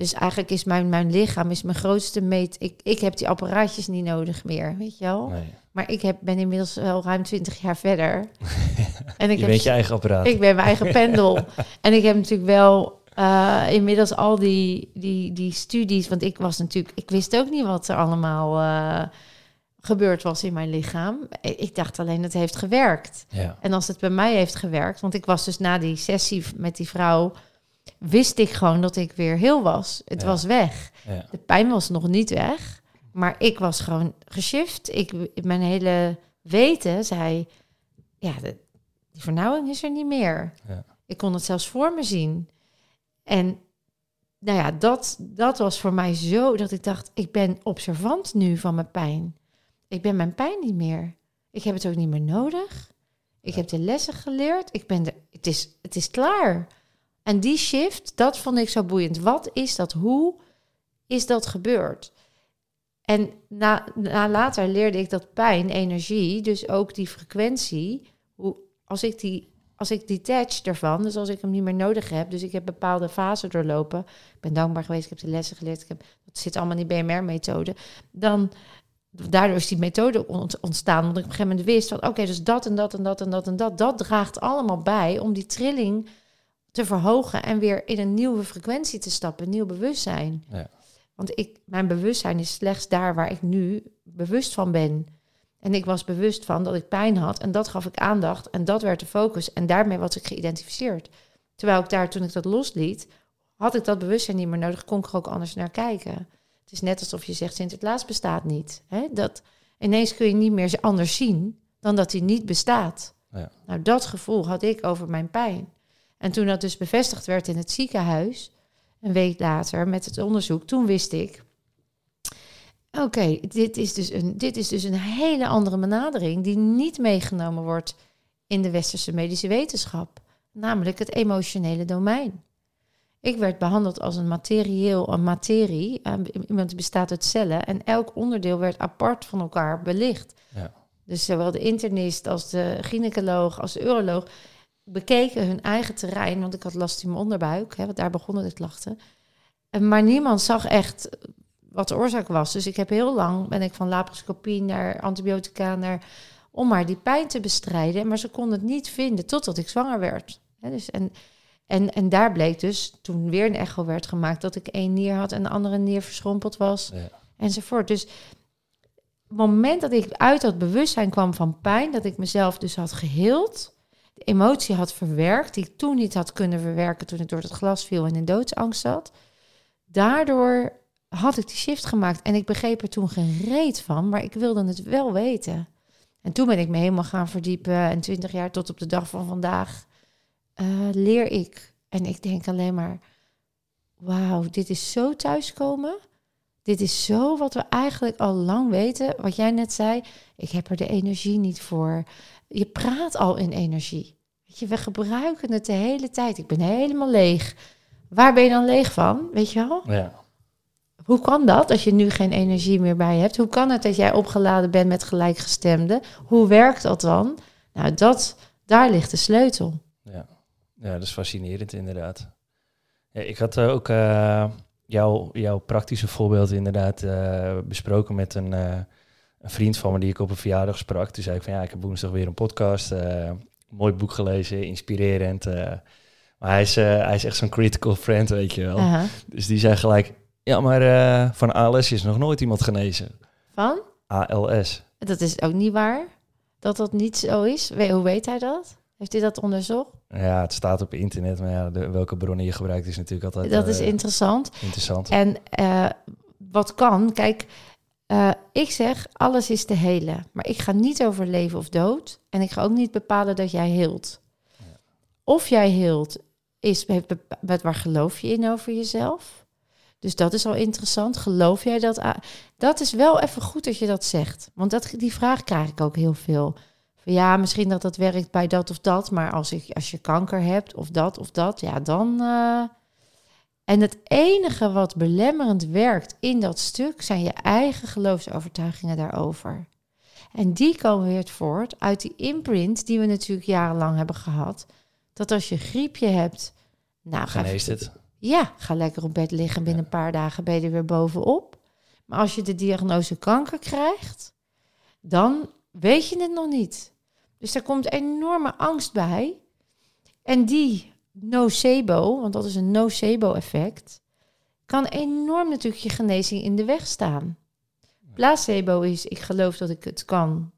Dus eigenlijk is mijn, mijn lichaam is mijn grootste meet. Ik, ik heb die apparaatjes niet nodig meer, weet je wel. Nee. Maar ik heb, ben inmiddels wel ruim 20 jaar verder. (laughs) en ik Je heb, weet je eigen apparaat. ik ben mijn eigen (laughs) pendel. en ik heb natuurlijk wel eh, inmiddels al die, die, die studies. Want ik was natuurlijk, ik wist ook niet wat er allemaal eh, gebeurd was in mijn lichaam. Ik dacht alleen, het heeft gewerkt. Ja. En als het bij mij heeft gewerkt, want ik was dus na die sessie met die vrouw, wist ik gewoon dat ik weer heel was. Het Ja. was weg. Ja. De pijn was nog niet weg, maar ik was gewoon geshift. Ik, mijn hele weten zei, ja, de, die vernauwing is er niet meer. Ja. Ik kon het zelfs voor me zien. En nou ja, dat, dat was voor mij zo dat ik dacht, ik ben observant nu van mijn pijn. Ik ben mijn pijn niet meer. Ik heb het ook niet meer nodig. Ik heb de lessen geleerd. Ik ben er, het, is, het is klaar. En die shift, dat vond ik zo boeiend. Wat is dat? Hoe is dat gebeurd? En na, na later leerde ik dat pijn, energie, dus ook die frequentie, hoe, als ik die als ik detach ervan, dus als ik hem niet meer nodig heb, dus ik heb bepaalde fasen doorlopen, ik ben dankbaar geweest, ik heb de lessen geleerd, ik heb, dat zit allemaal in die BMR-methode, dan daardoor is die methode ont- ontstaan, omdat ik op een gegeven moment wist van, oké, dus dat en dat en dat en dat en dat, dat draagt allemaal bij om die trilling te verhogen en weer in een nieuwe frequentie te stappen, een nieuw bewustzijn. Ja. Want ik, mijn bewustzijn is slechts daar waar ik nu bewust van ben. En ik was bewust van dat ik pijn had en dat gaf ik aandacht en dat werd de focus en daarmee was ik geïdentificeerd. Terwijl ik daar, toen ik dat losliet, had ik dat bewustzijn niet meer nodig, kon ik er ook anders naar kijken. Het is net alsof je zegt Sinterklaas bestaat niet. Hè? Dat, Ineens kun je niet meer anders zien dan dat hij niet bestaat. Ja. Nou, dat gevoel had ik over mijn pijn. En toen dat dus bevestigd werd in het ziekenhuis, een week later met het onderzoek, toen wist ik, oké, dit, is dus een, dit is dus een hele andere benadering die niet meegenomen wordt in de westerse medische wetenschap, namelijk het emotionele domein. Ik werd behandeld als een materieel, een materie. Uh, iemand bestaat uit cellen en elk onderdeel werd apart van elkaar belicht. Ja. Dus zowel de internist als de gynaecoloog als de uroloog bekeken hun eigen terrein, want ik had last in mijn onderbuik, hè, want daar begonnen de klachten. En, maar niemand zag echt wat de oorzaak was. Dus ik heb heel lang ben ik van laparoscopie naar antibiotica naar om maar die pijn te bestrijden, maar ze konden het niet vinden totdat ik zwanger werd. Hè, dus en en, en daar bleek dus, toen weer een echo werd gemaakt, dat ik één nier had en de andere nier verschrompeld was. Ja. Enzovoort. Dus het moment dat ik uit dat bewustzijn kwam van pijn, dat ik mezelf dus had geheeld, emotie had verwerkt, die ik toen niet had kunnen verwerken toen ik door het glas viel en in doodsangst zat. Daardoor had ik die shift gemaakt en ik begreep er toen geen reet van, maar ik wilde het wel weten. En toen ben ik me helemaal gaan verdiepen en twintig jaar tot op de dag van vandaag uh, leer ik. En ik denk alleen maar, wauw, dit is zo thuiskomen. Dit is zo wat we eigenlijk al lang weten. Wat jij net zei, ik heb er de energie niet voor. Je praat al in energie. Weet je, we gebruiken het de hele tijd. Ik ben helemaal leeg. Waar ben je dan leeg van? Weet je wel? Ja. Hoe kan dat als je nu geen energie meer bij je hebt? Hoe kan het dat jij opgeladen bent met gelijkgestemden? Hoe werkt dat dan? Nou, dat, daar ligt de sleutel. Ja. Ja, dat is fascinerend inderdaad. Ja, ik had ook uh, jouw, jouw praktische voorbeeld inderdaad uh, besproken met een, uh, een, vriend van me die ik op een verjaardag sprak. Toen zei ik van ja, ik heb woensdag weer een podcast, mooi boek gelezen, inspirerend. maar hij is, hij is echt zo'n critical friend, weet je wel. -huh. Dus die zei gelijk, ja, maar van ALS is nog nooit iemand genezen. Van? ALS. Dat is ook niet waar, dat dat niet zo is. Hoe weet hij dat? Heeft hij dat onderzocht? Ja, het staat op internet, maar ja, de, welke bronnen je gebruikt is natuurlijk altijd... Dat is interessant. Interessant. En uh, wat kan, kijk, uh, ik zeg alles is te helen. Maar ik ga niet over leven of dood. En ik ga ook niet bepalen dat jij heelt. Ja. Of jij heelt, is met waar geloof je in over jezelf? Dus dat is al interessant. Geloof jij dat? Dat is wel even goed dat je dat zegt. Want dat, die vraag krijg ik ook heel veel ja, misschien dat dat werkt bij dat of dat, maar als, ik, als je kanker hebt of dat of dat, ja, dan. Uh... En het enige wat belemmerend werkt in dat stuk zijn je eigen geloofsovertuigingen daarover. En die komen weer voort uit die imprint die we natuurlijk jarenlang hebben gehad. Dat als je griepje hebt, nou ga het. Ja, ga lekker op bed liggen. Binnen een paar dagen ben je er weer bovenop. Maar als je de diagnose kanker krijgt, dan weet je het nog niet. Dus daar komt enorme angst bij. En die nocebo, want dat is een nocebo-effect, kan enorm natuurlijk je genezing in de weg staan. Placebo is, ik geloof dat ik het kan.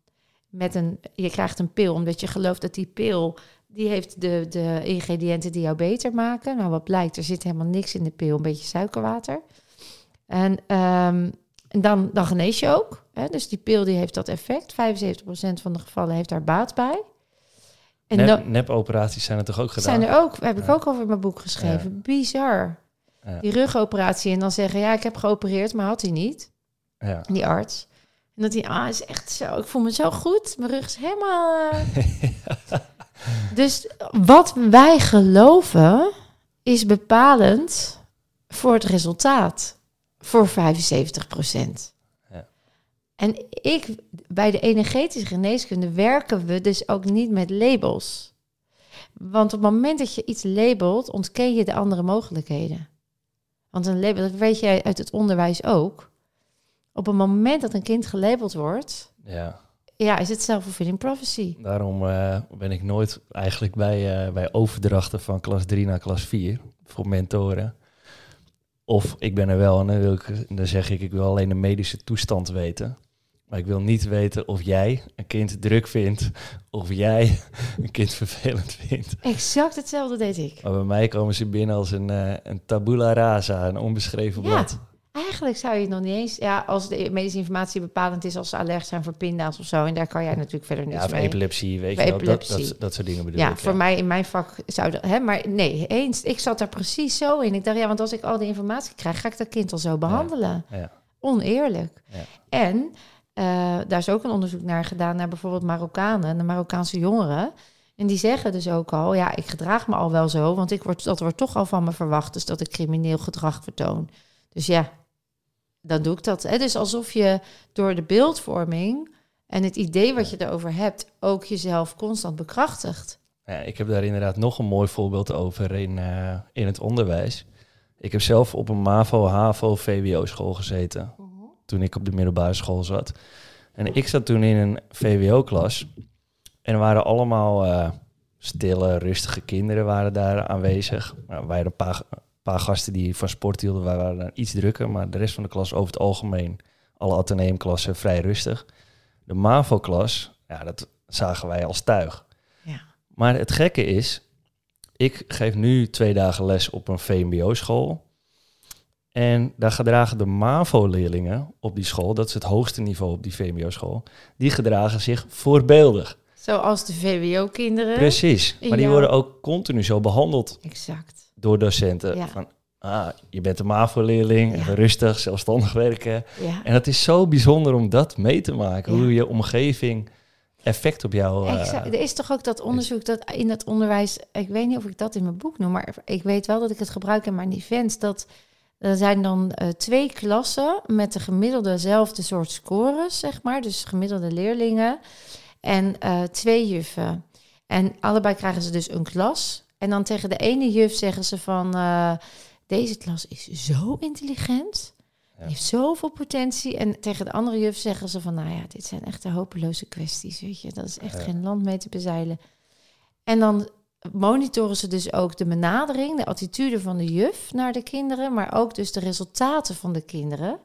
Met een, je krijgt een pil, omdat je gelooft dat die pil, die heeft de, de ingrediënten die jou beter maken. Nou, wat blijkt, er zit helemaal niks in de pil, een beetje suikerwater. En, um, en dan, dan genees je ook. Hè? Dus die pil die heeft dat effect. 75% van de gevallen heeft daar baat bij. En Nep, nepoperaties zijn er toch ook gedaan? Zijn er ook, heb ik ook over mijn boek geschreven. Bizar. Die rugoperatie en dan zeggen, ja, ik heb geopereerd, maar had hij niet. Ja. Die arts. En dat hij, ah, is echt zo, ik voel me zo goed. Mijn rug is helemaal... Uh... (laughs) dus wat wij geloven is bepalend voor het resultaat. Voor 75 procent. En ik, bij de energetische geneeskunde werken we dus ook niet met labels. Want op het moment dat je iets labelt, ontken je de andere mogelijkheden. Want een label, dat weet jij uit het onderwijs ook. Op het moment dat een kind gelabeld wordt, ja. Ja, is het self-fulfilling prophecy. Daarom uh, ben ik nooit eigenlijk bij, uh, bij overdrachten van klas 3 naar klas 4 voor mentoren. Of ik ben er wel en dan, wil ik, dan zeg ik, ik wil alleen de medische toestand weten. Maar ik wil niet weten of jij een kind druk vindt of jij een kind vervelend vindt. Exact hetzelfde deed ik. Maar bij mij komen ze binnen als een, uh, een tabula rasa, een onbeschreven blad. Eigenlijk zou je het nog niet eens... Ja, als de medische informatie bepalend is als ze allergisch zijn voor pinda's of zo. En daar kan jij natuurlijk verder niets Ja, of mee. epilepsie, weet je wel. Dat, dat, dat soort dingen bedoel Ja, ik. voor mij in mijn vak zou dat... Hè, maar nee, eens. Ik zat daar precies zo in. Ik dacht, ja, want als ik al die informatie krijg... ga ik dat kind al zo behandelen. Ja. Oneerlijk. Ja. En eh, daar is ook een onderzoek naar gedaan... naar bijvoorbeeld Marokkanen, de Marokkaanse jongeren... En die zeggen dus ook al, ja, ik gedraag me al wel zo, want ik word, dat wordt toch al van me verwacht, dus dat ik crimineel gedrag vertoon. Dus ja, dan doe ik dat. Hè? Dus alsof je door de beeldvorming en het idee wat je erover hebt, ook jezelf constant bekrachtigt. Ja, ik heb daar inderdaad nog een mooi voorbeeld over in, eh, in het onderwijs. Ik heb zelf op een MAVO, HAVO, VWO-school gezeten. Toen ik op de middelbare school zat. En ik zat toen in een VWO-klas. En er waren allemaal eh, stille, rustige kinderen waren daar aanwezig. Nou, er waren een paar, paar gasten die van sport hielden. Wij waren dan iets drukker. Maar de rest van de klas over het algemeen, alle ateneumklassen, vrij rustig. De MAVO-klas, ja, dat zagen wij als tuig. Ja. Maar het gekke is, ik geef nu twee dagen les op een VMBO-school. En daar gedragen de MAVO-leerlingen op die school, dat is het hoogste niveau op die VMBO-school, die gedragen zich voorbeeldig. Zoals de VWO-kinderen. Precies. Maar die worden ook continu zo behandeld Exact. door docenten. Ja. Van, ah, je bent een MAVO-leerling, Ja. rustig, zelfstandig werken. Ja. En dat is zo bijzonder om dat mee te maken. Hoe je omgeving effect op jou... eh, Exact. Er is toch ook dat onderzoek dat in het onderwijs, ik weet niet of ik dat in mijn boek noem, maar ik weet wel dat ik het gebruik in mijn events, dat er zijn dan eh, twee klassen met de gemiddeldezelfde soort scores, zeg maar, dus gemiddelde leerlingen en eh, twee juffen. En allebei krijgen ze dus een klas. En dan tegen de ene juf zeggen ze van, eh, deze klas is zo intelligent. Ja. Heeft zoveel potentie. En tegen de andere juf zeggen ze van, nou ja, dit zijn echt de hopeloze kwesties, weet je. Dat is echt Ja. geen land mee te bezeilen. En dan monitoren ze dus ook de benadering, de attitude van de juf naar de kinderen, maar ook dus de resultaten van de kinderen.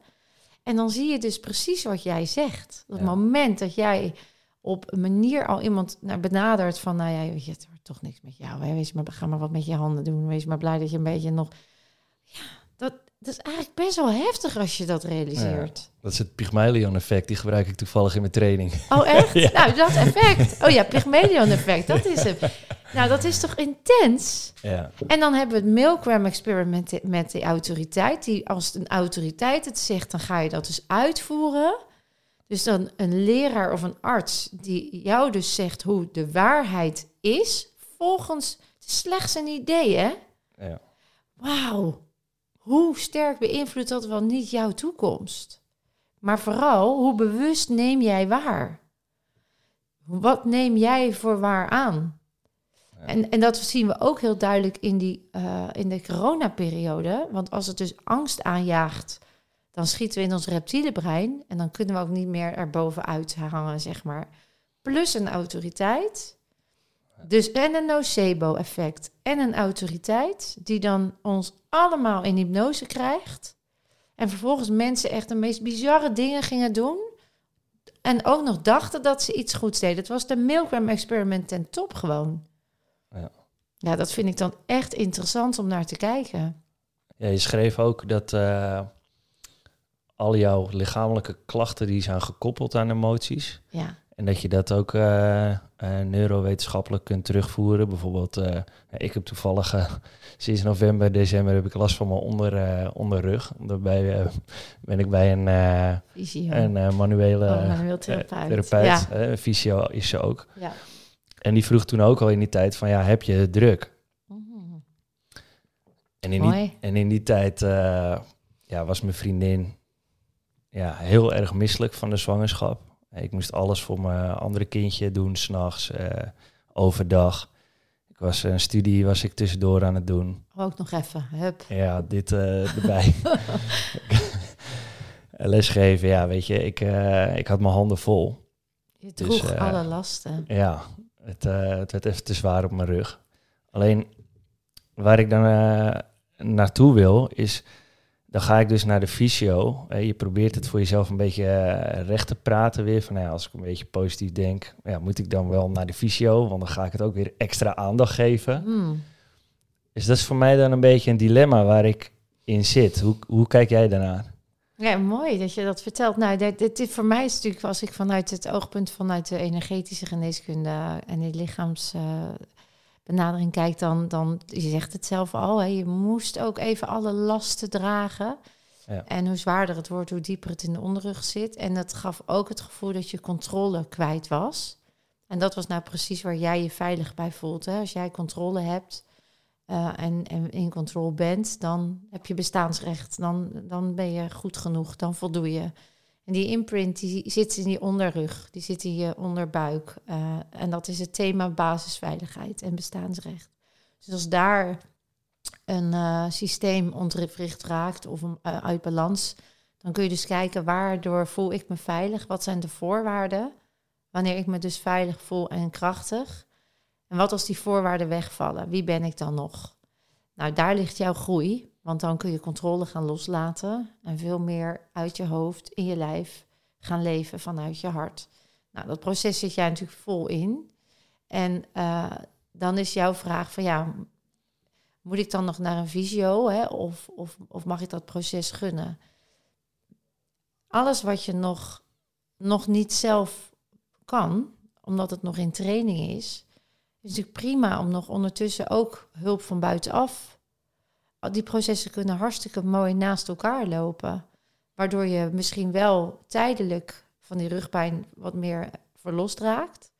En dan zie je dus precies wat jij zegt. Op het Ja. moment dat jij op een manier al iemand naar benadert van, nou ja, weet je, het wordt toch niks met jou. Hè? Wees maar, ga maar wat met je handen doen. Wees maar blij dat je een beetje nog... Ja, dat, is eigenlijk best wel heftig als je dat realiseert. Dat is het Pygmalion-effect, die gebruik ik toevallig in mijn training. Oh, echt? (laughs) Ja. Nou, dat effect. Oh ja, Pygmalion-effect, dat is het. Nou, dat is toch intens? Ja, En dan hebben we het Milgram-experiment met, met de autoriteit. Die, als een autoriteit het zegt, dan ga je dat dus uitvoeren. Dus dan een leraar of een arts die jou dus zegt hoe de waarheid is, volgens slechts een idee, hè? ja. Wauw, hoe sterk beïnvloedt dat wel niet jouw toekomst? Maar vooral, hoe bewust neem jij waar? Wat neem jij voor waar aan? Ja. En, en dat zien we ook heel duidelijk in, die, eh, in de coronaperiode. Want als het dus angst aanjaagt, dan schieten we in ons reptiele brein. En dan kunnen we ook niet meer erbovenuit hangen, zeg maar. Plus een autoriteit. Dus en een nocebo-effect en een autoriteit die dan ons allemaal in hypnose krijgt. En vervolgens mensen echt de meest bizarre dingen gingen doen. En ook nog dachten dat ze iets goeds deden. Het was de Milgram-experiment ten top gewoon. Ja. ja, dat vind ik dan echt interessant om naar te kijken. Ja, je schreef ook dat eh, al jouw lichamelijke klachten die zijn gekoppeld aan emoties. Ja, En dat je dat ook eh, eh, neurowetenschappelijk kunt terugvoeren. Bijvoorbeeld, eh, ik heb toevallig (laughs) sinds november, december heb ik last van mijn onder, onderrug. Daarbij ben ik bij een, een manuele oh, manueel therapeut. therapeut. Ja, fysio is ze ook. ja. En die vroeg toen ook al in die tijd van, ja, heb je het druk? Mhm. En in die, Mooi. en in die tijd ja, was mijn vriendin ja, heel erg misselijk van de zwangerschap. Ik moest alles voor mijn andere kindje doen, s'nachts, eh overdag. Ik was een studie was ik tussendoor aan het doen. Ook nog even. Hup. Ja, dit eh, erbij. (laughs) Lesgeven, ja, weet je, ik, eh, ik had mijn handen vol. Je Dus, droeg eh, alle lasten. Ja, het, het werd even te zwaar op mijn rug. Alleen waar ik dan naartoe wil, is dan ga ik dus naar de fysio. Eh, je probeert het voor jezelf een beetje eh, recht te praten weer. Van nou als ik een beetje positief denk, ja, moet ik dan wel naar de fysio, want dan ga ik het ook weer extra aandacht geven. Hmm. Dus dat is voor mij dan een beetje een dilemma waar ik in zit. Hoe, hoe kijk jij daarnaar? Ja, mooi dat je dat vertelt. Nou, dit, dit, dit voor mij is natuurlijk, als ik vanuit het oogpunt vanuit de energetische geneeskunde en de lichaamsbenadering kijk, dan, dan, je zegt het zelf al, hè, je moest ook even alle lasten dragen. Ja. En hoe zwaarder het wordt, hoe dieper het in de onderrug zit. En dat gaf ook het gevoel dat je controle kwijt was. En dat was nou precies waar jij je veilig bij voelt. Hè? Als jij controle hebt eh, en, en in controle bent, dan heb je bestaansrecht. Dan, dan ben je goed genoeg, dan voldoe je. En die imprint die zit in die onderrug, die zit in je onderbuik. Eh, en dat is het thema basisveiligheid en bestaansrecht. Dus als daar een eh, systeem ontwricht raakt of eh, uit balans, dan kun je dus kijken waardoor voel ik me veilig, wat zijn de voorwaarden, wanneer ik me dus veilig voel en krachtig. En wat als die voorwaarden wegvallen, wie ben ik dan nog? Nou, daar ligt jouw groei, want dan kun je controle gaan loslaten en veel meer uit je hoofd, in je lijf gaan leven vanuit je hart. Nou, dat proces zit jij natuurlijk vol in. En eh, dan is jouw vraag van ja, moet ik dan nog naar een visio hè? Of, of, of mag ik dat proces gunnen? Alles wat je nog, nog niet zelf kan, omdat het nog in training is, is natuurlijk prima om nog ondertussen ook hulp van buitenaf. Die processen kunnen hartstikke mooi naast elkaar lopen, waardoor je misschien wel tijdelijk van die rugpijn wat meer verlost raakt.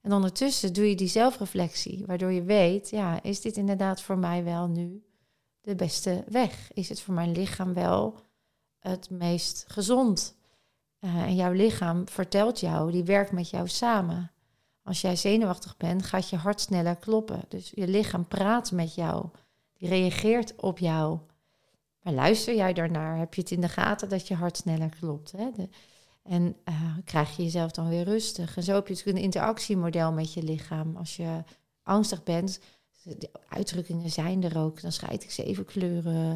En ondertussen doe je die zelfreflectie, waardoor je weet, ja, is dit inderdaad voor mij wel nu de beste weg? Is het voor mijn lichaam wel het meest gezond? Uh, en jouw lichaam vertelt jou, die werkt met jou samen. Als jij zenuwachtig bent, gaat je hart sneller kloppen. Dus je lichaam praat met jou, die reageert op jou. Maar luister jij daarnaar? Heb je het in de gaten dat je hart sneller klopt? Hè? De, en uh, krijg je jezelf dan weer rustig. En zo heb je natuurlijk een interactiemodel met je lichaam. Als je angstig bent, de uitdrukkingen zijn er ook. Dan schijt ik zeven kleuren.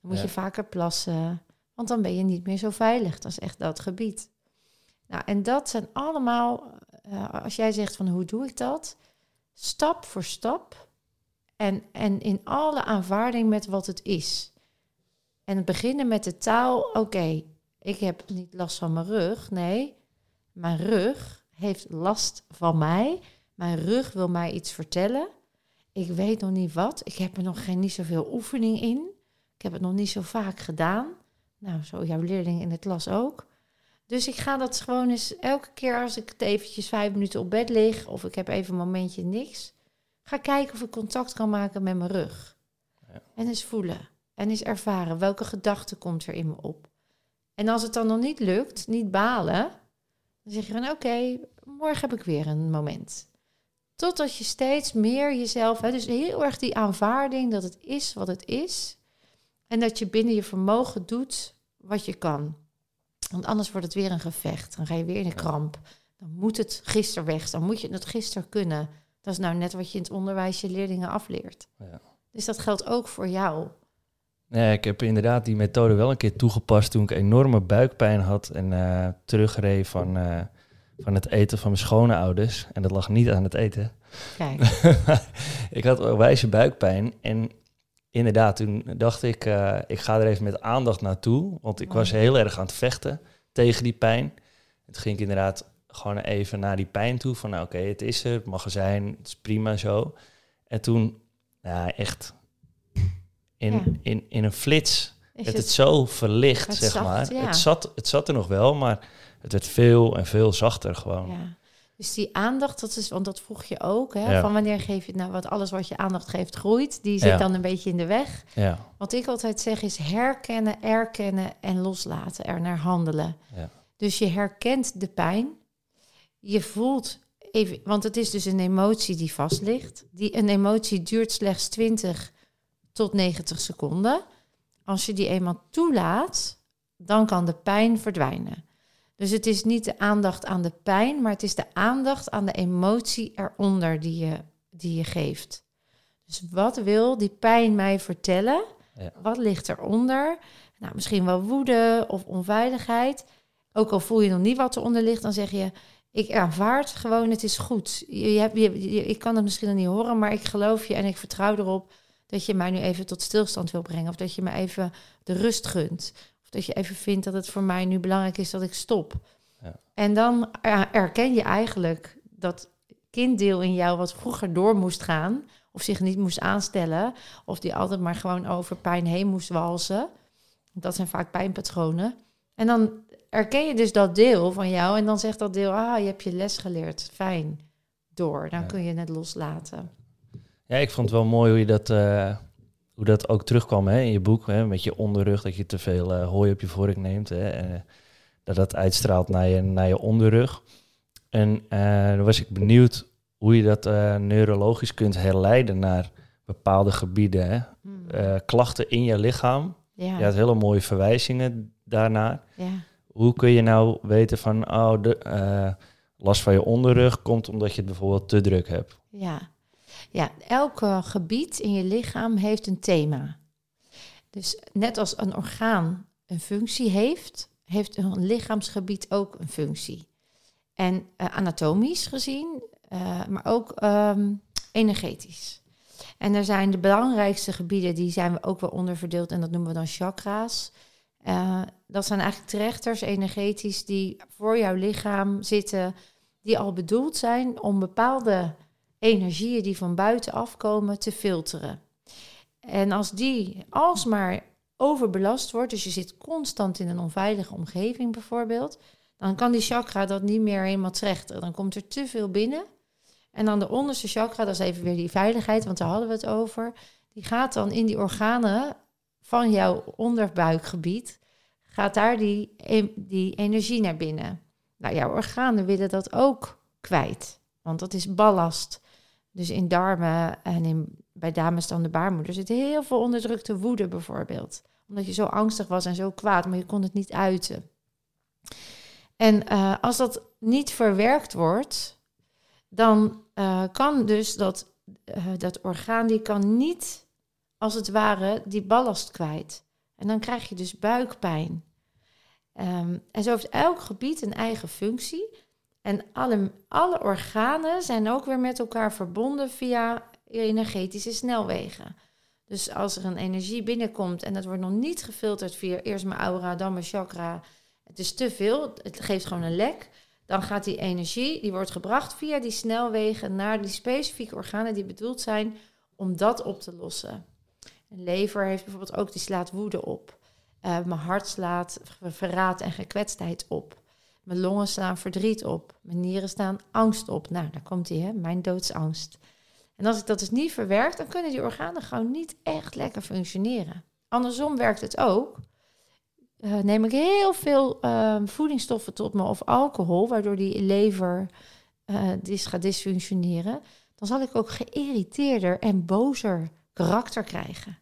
Dan moet Ja. je vaker plassen. Want dan ben je niet meer zo veilig. Dat is echt dat gebied. Nou, en dat zijn allemaal, eh, als jij zegt van hoe doe ik dat? Stap voor stap. En, en in alle aanvaarding met wat het is. En beginnen met de taal, oké, ik heb niet last van mijn rug. Nee, mijn rug heeft last van mij. Mijn rug wil mij iets vertellen. Ik weet nog niet wat. Ik heb er nog geen, niet zoveel oefening in. Ik heb het nog niet zo vaak gedaan. Nou, zo jouw leerling in de klas ook. Dus ik ga dat gewoon eens elke keer als ik het eventjes vijf minuten op bed lig... of ik heb even een momentje niks... ga kijken of ik contact kan maken met mijn rug. Ja. En eens voelen. En eens ervaren welke gedachte komt er in me op. En als het dan nog niet lukt, niet balen, dan zeg je van oké, morgen heb ik weer een moment. Totdat je steeds meer jezelf, hè, dus heel erg die aanvaarding dat het is wat het is. En dat je binnen je vermogen doet wat je kan. Want anders wordt het weer een gevecht. Dan ga je weer in de kramp. Dan moet het gisteren weg. Dan moet je het gisteren kunnen. Dat is nou net wat je in het onderwijs je leerlingen afleert. Ja. Dus dat geldt ook voor jou. Nee, ik heb inderdaad die methode wel een keer toegepast toen ik enorme buikpijn had en eh terugreed van, eh, van het eten van mijn schoonouders. En dat lag niet aan het eten. Kijk, (laughs) ik had wijze buikpijn en inderdaad, toen dacht ik, eh, ik ga er even met aandacht naartoe. Want ik Mooi. was heel erg aan het vechten tegen die pijn. Toen ging ik inderdaad gewoon even naar die pijn toe. Van nou, oké, het is er, het mag er zijn, het is prima zo. En toen, ja, echt in, Ja. in, in een flits is werd het zo verlicht, Het zeg zacht, maar. ja. Het, zat, het zat er nog wel, maar het werd veel en veel zachter gewoon. Ja. Dus die aandacht, dat is, want dat vroeg je ook, hè? Ja. Van wanneer geef je het nou, wat alles wat je aandacht geeft groeit, die zit Ja. dan een beetje in de weg. Ja, Wat ik altijd zeg is herkennen, erkennen en loslaten, er naar handelen. Dus je herkent de pijn, je voelt even, want het is dus een emotie die vast ligt. Die, een emotie duurt slechts 20 tot 90 seconden. Als je die eenmaal toelaat, dan kan de pijn verdwijnen. Dus het is niet de aandacht aan de pijn, maar het is de aandacht aan de emotie eronder die je, die je geeft. Dus wat wil die pijn mij vertellen? Ja. Wat ligt eronder? Nou, misschien wel woede of onveiligheid. Ook al voel je nog niet wat eronder ligt, dan zeg je: Ik aanvaard gewoon, het is goed. Je, hebt, je, je- ik kan het misschien nog niet horen, maar ik geloof je en ik vertrouw erop dat je mij nu even tot stilstand wil brengen. Of dat je me even de rust gunt. Of dat je even vindt dat het voor mij nu belangrijk is dat ik stop. Ja. En dan erken je eigenlijk dat kinddeel in jou wat vroeger door moest gaan, of zich niet moest aanstellen, of die altijd maar gewoon over pijn heen moest walsen. Dat zijn vaak pijnpatronen. En dan erken je dus dat deel van jou en dan zegt dat deel, ah, je hebt je les geleerd, fijn, door. Dan Ja. kun je het loslaten. Ja, ik vond het wel mooi hoe je dat, eh, hoe dat ook terugkwam hè, in je boek. Hè, met je onderrug, dat je te veel eh, hooi op je vork neemt. Hè, en, eh, dat dat uitstraalt naar je, naar je onderrug. En eh, dan was ik benieuwd hoe je dat neurologisch kunt herleiden naar bepaalde gebieden. Hè. Hmm. Klachten in je lichaam. ja, Je had hele mooie verwijzingen daarnaar. ja. Hoe kun je nou weten van, oh, eh, last van je onderrug komt omdat je het bijvoorbeeld te druk hebt? Ja. ja, elk eh, gebied in je lichaam heeft een thema. Dus net als een orgaan een functie heeft, heeft een lichaamsgebied ook een functie. En eh, anatomisch gezien, maar ook ehm, energetisch. En er zijn de belangrijkste gebieden, die zijn we ook wel onderverdeeld en dat noemen we dan chakra's. Eh, dat zijn eigenlijk trechters energetisch die voor jouw lichaam zitten, die al bedoeld zijn om bepaalde energieën die van buiten afkomen te filteren. En als die alsmaar overbelast wordt, dus je zit constant in een onveilige omgeving bijvoorbeeld, dan kan die chakra dat niet meer helemaal trechten. Dan komt er te veel binnen. En dan de onderste chakra, dat is even weer die veiligheid, want daar hadden we het over. Die gaat dan in die organen van jouw onderbuikgebied, gaat daar die, die energie naar binnen. Nou, jouw organen willen dat ook kwijt, want dat is ballast. Dus in darmen en in, bij dames dan de baarmoeder zit heel veel onderdrukte woede bijvoorbeeld. Omdat je zo angstig was en zo kwaad, maar je kon het niet uiten. En eh, als dat niet verwerkt wordt, dan eh, kan dus dat, eh, dat orgaan, die kan niet, als het ware, die ballast kwijt. En dan krijg je dus buikpijn. Ehm, en zo heeft elk gebied een eigen functie. En alle, alle organen zijn ook weer met elkaar verbonden via energetische snelwegen. Dus als er een energie binnenkomt en dat wordt nog niet gefilterd via eerst mijn aura, dan mijn chakra. Het is te veel, het geeft gewoon een lek. Dan gaat die energie, die wordt gebracht via die snelwegen naar die specifieke organen die bedoeld zijn om dat op te lossen. Een lever heeft bijvoorbeeld ook, die slaat woede op. Eh, mijn hart slaat verraad en gekwetstheid op. Mijn longen slaan verdriet op. Mijn nieren staan angst op. Nou, daar komt die, hè? Mijn doodsangst. En als ik dat dus niet verwerk, dan kunnen die organen gewoon niet echt lekker functioneren. Andersom werkt het ook. Eh, neem ik heel veel eh, voedingsstoffen tot me of alcohol, waardoor die lever dis gaat dysfunctioneren, dan zal ik ook geïrriteerder en bozer karakter krijgen.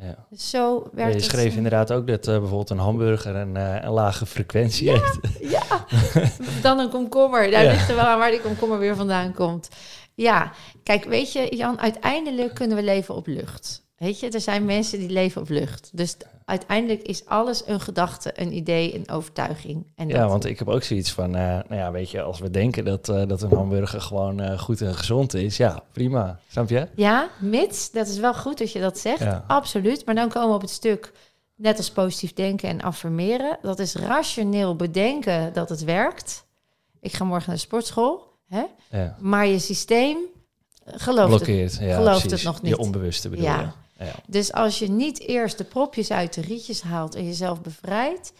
Ja. Dus zo Ja, je het. schreef inderdaad ook dat eh, bijvoorbeeld een hamburger een, eh, een lage frequentie heeft. (laughs) Ja, dan een komkommer. Daar ligt er wel aan waar die komkommer weer vandaan komt. Ja, kijk, weet je, Jan, uiteindelijk kunnen we leven op lucht. Weet je, er zijn mensen die leven op lucht. Dus uiteindelijk is alles een gedachte, een idee, een overtuiging. En Ja, dat- want ik heb ook zoiets van, eh, nou ja, weet je, als we denken dat, eh, dat een hamburger gewoon eh, goed en gezond is, ja, prima. Snap je? Ja, mits, dat is wel goed dat je dat zegt, Ja. absoluut. Maar dan komen we op het stuk, net als positief denken en affirmeren. Dat is rationeel bedenken dat het werkt. Ik ga morgen naar de sportschool, hè? Ja. maar je systeem gelooft het. Ja, gelooft het nog niet. Je onbewuste bedoel je. Ja. Dus als je niet eerst de propjes uit de rietjes haalt en jezelf bevrijdt,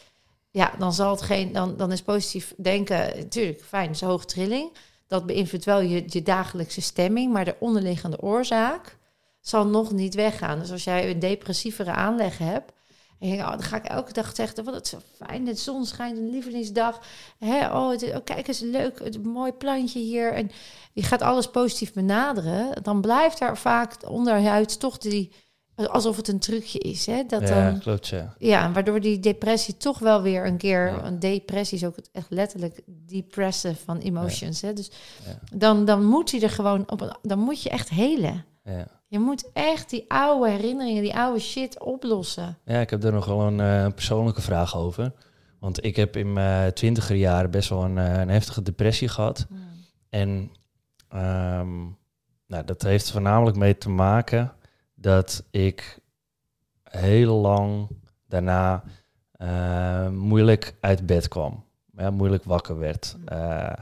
ja, dan zal het geen, dan, dan is positief denken natuurlijk fijn, is hoge trilling. Dat beïnvloedt wel je, je dagelijkse stemming, maar de onderliggende oorzaak zal nog niet weggaan. Dus als jij een depressievere aanleg hebt, en je oh, dan ga ik elke dag zeggen, wat het zo fijn, de zon schijnt, een lievelingsdag. Hè, oh, het, oh, kijk eens, leuk, het mooi plantje hier. En je gaat alles positief benaderen, dan blijft daar vaak onderhuids toch die, alsof het een trucje is. Hè? Dat ja, dan, klopt, ja. ja, waardoor die depressie toch wel weer een keer, Ja. een depressie is ook het echt letterlijk depressive van emotions. Hè? Dus dan, dan moet hij er gewoon op, dan moet je echt helen. Ja. Je moet echt die oude herinneringen, die oude shit oplossen. ja, ik heb daar nog wel een eh, persoonlijke vraag over. Want ik heb in mijn twintiger jaren best wel een, eh, een heftige depressie gehad. En ehm, nou, dat heeft voornamelijk mee te maken dat ik heel lang daarna eh, moeilijk uit bed kwam. Ja, moeilijk wakker werd. Eh,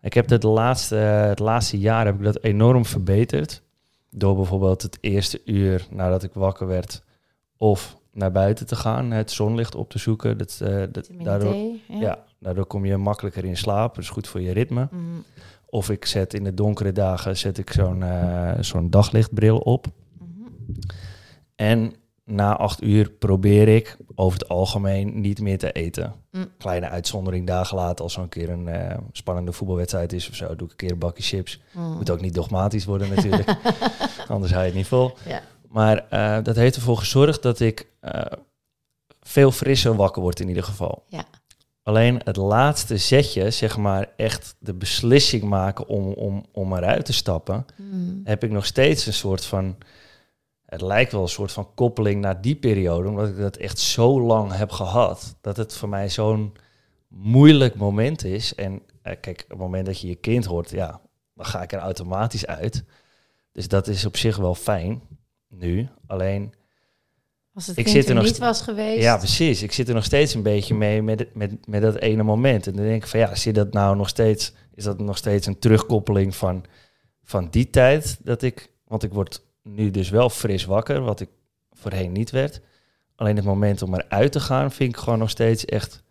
ik heb de laatste, het laatste jaar heb ik dat enorm verbeterd. Door bijvoorbeeld het eerste uur nadat ik wakker werd of naar buiten te gaan, het zonlicht op te zoeken. Dat, eh, dat, daardoor, ja. ja, daardoor kom je makkelijker in slaap. Dat is goed voor je ritme. Mm, Of ik zet in de donkere dagen zet ik zo'n zo'n daglichtbril op. En na acht uur probeer ik over het algemeen niet meer te eten. Mm. Kleine uitzondering dagen later, als zo'n keer een eh, spannende voetbalwedstrijd is of zo, doe ik een keer een bakje chips. Mm. Moet ook niet dogmatisch worden natuurlijk, (laughs) anders hou je het niet vol. Ja. Maar eh, dat heeft ervoor gezorgd dat ik eh, veel frisser wakker word in ieder geval. Ja. Alleen het laatste zetje, zeg maar echt de beslissing maken om, om, om eruit te stappen, Mm. heb ik nog steeds een soort van. Het lijkt wel een soort van koppeling naar die periode, omdat ik dat echt zo lang heb gehad. Dat het voor mij zo'n moeilijk moment is. En eh, kijk, op het moment dat je je kind hoort, ja, dan ga ik er automatisch uit. Dus dat is op zich wel fijn nu. Alleen, Als het Ik kind zit er nog niet was geweest. ja, precies. Ik zit er nog steeds een beetje mee met, met, met dat ene moment. En dan denk ik van ja, zie dat nou nog steeds, is dat nog steeds een terugkoppeling van, van die tijd dat ik, want ik word nu dus wel fris wakker, wat ik voorheen niet werd. Alleen het moment om eruit te gaan vind ik gewoon nog steeds echt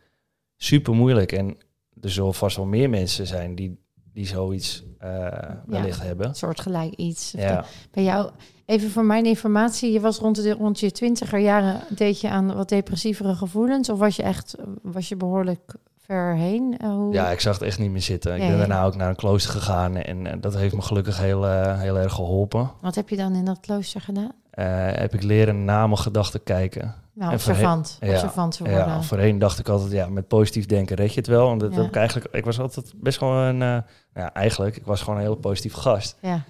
super moeilijk. En er zullen vast wel meer mensen zijn die, die zoiets eh, wellicht hebben. Een soortgelijk iets. Ja, Bij jou, even voor mijn informatie, je was rond, de, rond je twintiger jaren, deed je aan wat depressievere gevoelens? Of was je echt, was je behoorlijk ver heen? Eh, hoe? ja, ik zag het echt niet meer zitten. Ik ben daarna ook naar een klooster gegaan en dat heeft me gelukkig heel, eh, heel erg geholpen. Wat heb je dan in dat klooster gedaan? eh, heb ik leren naar mijn gedachten kijken. Nou, observant. voorheen- ja, observant worden. Ja, voorheen dacht ik altijd, ja, met positief denken red je het wel. Want dat Ja. heb ik eigenlijk, ik was altijd best gewoon een, eh, ja, eigenlijk, ik was gewoon een heel positief gast. ja.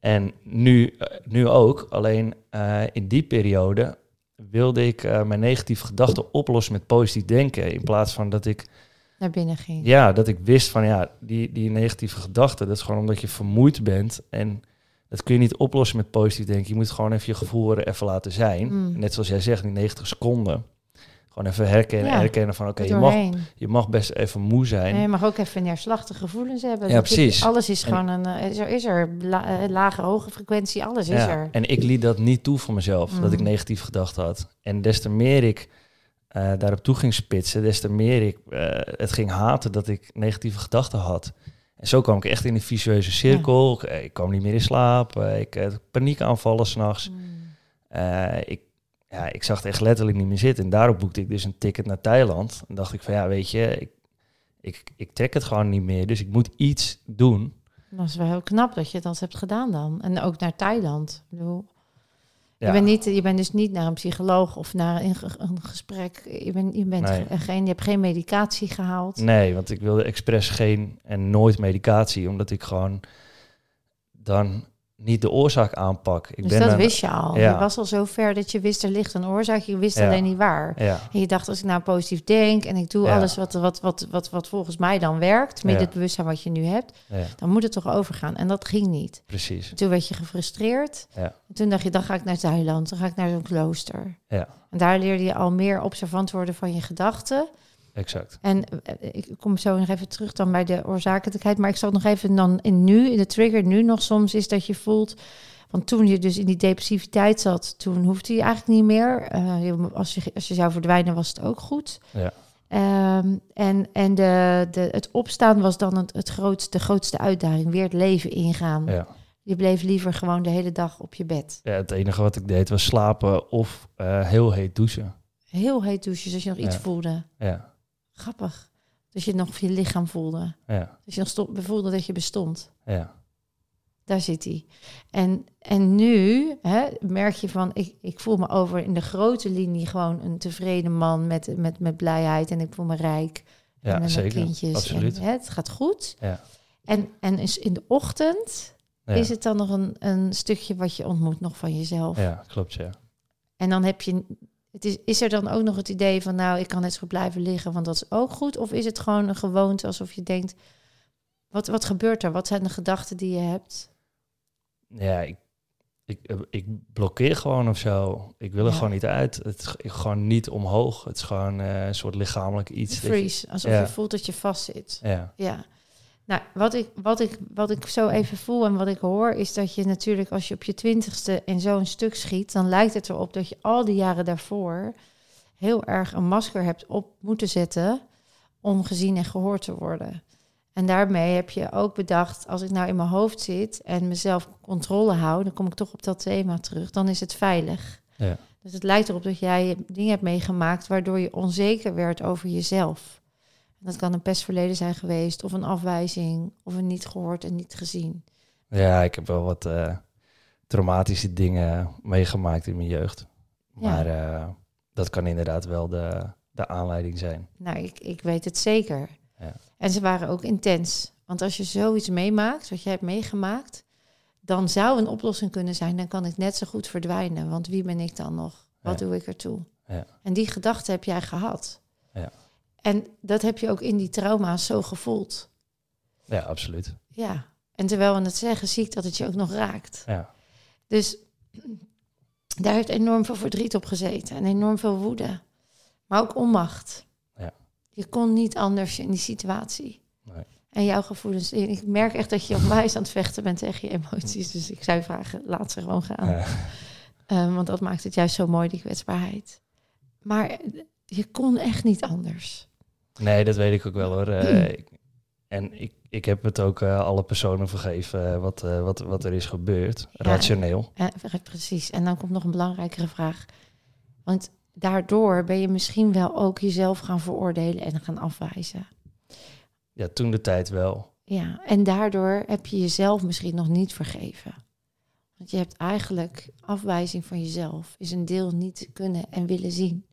En nu, nu ook, alleen in die periode wilde ik mijn negatieve gedachten oplossen met positief denken. In plaats van dat ik, naar binnen ging. ja, dat ik wist van, ja, die, die negatieve gedachten, dat is gewoon omdat je vermoeid bent. En dat kun je niet oplossen met positief denken. Je moet gewoon even je gevoel er even laten zijn. Mm. Net zoals jij zegt, die 90 seconden. Gewoon even herkennen, Ja. herkennen van, oké, je, mag, je mag best even moe zijn. Nee, je mag ook even neerslachtige gevoelens hebben. Ja, je- precies. alles is En- gewoon een... eh, Is er, is er la- eh, lage, hoge frequentie, alles is er. En ik liet dat niet toe voor mezelf, dat ik Mm. negatieve gedachten had. En des te meer ik eh, daarop toe ging spitsen, des te meer ik eh, het ging haten dat ik negatieve gedachten had. En zo kwam ik echt in een visueuze cirkel. Ik, eh, ik kwam niet meer in slaap. ik had paniekaanvallen s'nachts. Mm. Ik, ja, ik zag het echt letterlijk niet meer zitten. En daarop boekte ik dus een ticket naar Thailand. En dacht ik van ja, weet je, ik, ik, ik trek het gewoon niet meer. Dus ik moet iets doen. Dat is wel heel knap dat je dat hebt gedaan dan. En ook naar Thailand. Ik bedoel, Ja, je, bent niet, je bent dus niet naar een psycholoog of naar een, ge- een gesprek. Je, bent, je, bent Nee. geen, je hebt geen medicatie gehaald. Nee, want ik wilde expres geen en nooit medicatie. Omdat ik gewoon dan niet de oorzaak aanpak. Ik dus ben dat wist je al. ja. Je was al zo ver dat je wist er ligt een oorzaak. Je wist Ja. alleen niet waar. Ja, En je dacht, als ik nou positief denk en ik doe alles wat, wat, wat, wat, wat volgens mij dan werkt, met het bewustzijn wat je nu hebt, dan moet het toch overgaan. En dat ging niet. precies. Toen werd je gefrustreerd. En toen dacht je, dan ga ik naar Thailand, dan ga ik naar zo'n klooster. Ja. En daar leerde je al meer observant worden van je gedachten. Exact. En eh, ik kom zo nog even terug dan bij de oorzakelijkheid. Maar ik zal nog even dan in nu, in de trigger nu nog soms is dat je voelt. Want toen je dus in die depressiviteit zat, toen hoefde je eigenlijk niet meer. Eh, als, je, als je zou verdwijnen, was het ook goed. Ja. Ehm, en en de, de, het opstaan was dan het, het grootste, de grootste uitdaging. Weer het leven ingaan. Ja. Je bleef liever gewoon de hele dag op je bed. ja, het enige wat ik deed was slapen of eh, heel heet douchen. Heel heet douchen, als je nog iets voelde. Ja, Grappig. Dat je nog je lichaam voelde. ja, Dat je nog stond, voelde dat je bestond. ja. Daar zit hij. En, en nu hè, merk je van, ik, ik voel me over in de grote linie gewoon een tevreden man met, met, met blijheid. En ik voel me rijk. en Ja, met zeker. kindjes. Absoluut. En, hè, het gaat goed. Ja. En, en is in de ochtend Ja. is het dan nog een, een stukje wat je ontmoet nog van jezelf. ja, klopt, ja. En dan heb je. Het is, is er dan ook nog het idee van, nou, ik kan net zo goed blijven liggen, want dat is ook goed? Of is het gewoon een gewoonte alsof je denkt, wat, wat gebeurt er? Wat zijn de gedachten die je hebt? Ja, ik, ik, eh, ik blokkeer gewoon of zo. Ik wil er Ja. gewoon niet uit. Het is gewoon niet omhoog. Het is gewoon eh, een soort lichamelijk iets. Freeze, alsof ja. je voelt dat je vastzit. ja, Ja. Nou, wat ik, wat, ik, wat ik zo even voel en wat ik hoor, is dat je natuurlijk als je op je twintigste in zo'n stuk schiet, dan lijkt het erop dat je al die jaren daarvoor heel erg een masker hebt op moeten zetten om gezien en gehoord te worden. En daarmee heb je ook bedacht, als ik nou in mijn hoofd zit en mezelf controle hou, dan kom ik toch op dat thema terug, dan is het veilig. ja, Dus het lijkt erop dat jij dingen hebt meegemaakt waardoor je onzeker werd over jezelf. Dat kan een pestverleden zijn geweest, of een afwijzing, of een niet gehoord en niet gezien. ja, ik heb wel wat eh, traumatische dingen meegemaakt in mijn jeugd. Ja. Maar eh, dat kan inderdaad wel de, de aanleiding zijn. Nou, ik, ik weet het zeker. Ja. En ze waren ook intens. Want als je zoiets meemaakt, wat jij hebt meegemaakt, dan zou een oplossing kunnen zijn, dan kan ik net zo goed verdwijnen. Want wie ben ik dan nog? Wat Ja. doe ik ertoe? Ja. En die gedachte heb jij gehad. Ja. En dat heb je ook in die trauma's zo gevoeld. Ja, absoluut. Ja. En terwijl we het zeggen, zie ik dat het je ook nog raakt. Ja, Dus (clears throat) daar heeft enorm veel verdriet op gezeten en enorm veel woede. Maar ook onmacht. Ja. Je kon niet anders in die situatie. Nee. En jouw gevoelens. Ik merk echt dat je onwijs aan het vechten bent tegen je emoties. Dus ik zou je vragen, laat ze gewoon gaan. Ja. (laughs) Ehm, want dat maakt het juist zo mooi, die kwetsbaarheid. Maar je kon echt niet anders. Nee, dat weet ik ook wel hoor. Eh, ik- en ik, ik heb het ook eh, alle personen vergeven eh, wat, wat, wat er is gebeurd. Ja. Rationeel. Precies. En dan komt nog een belangrijkere vraag. Want daardoor ben je misschien wel ook jezelf gaan veroordelen en gaan afwijzen. Ja, toen de tijd wel. Ja, en daardoor heb je jezelf misschien nog niet vergeven. Want je hebt eigenlijk afwijzing van jezelf, is een deel niet kunnen en willen zien.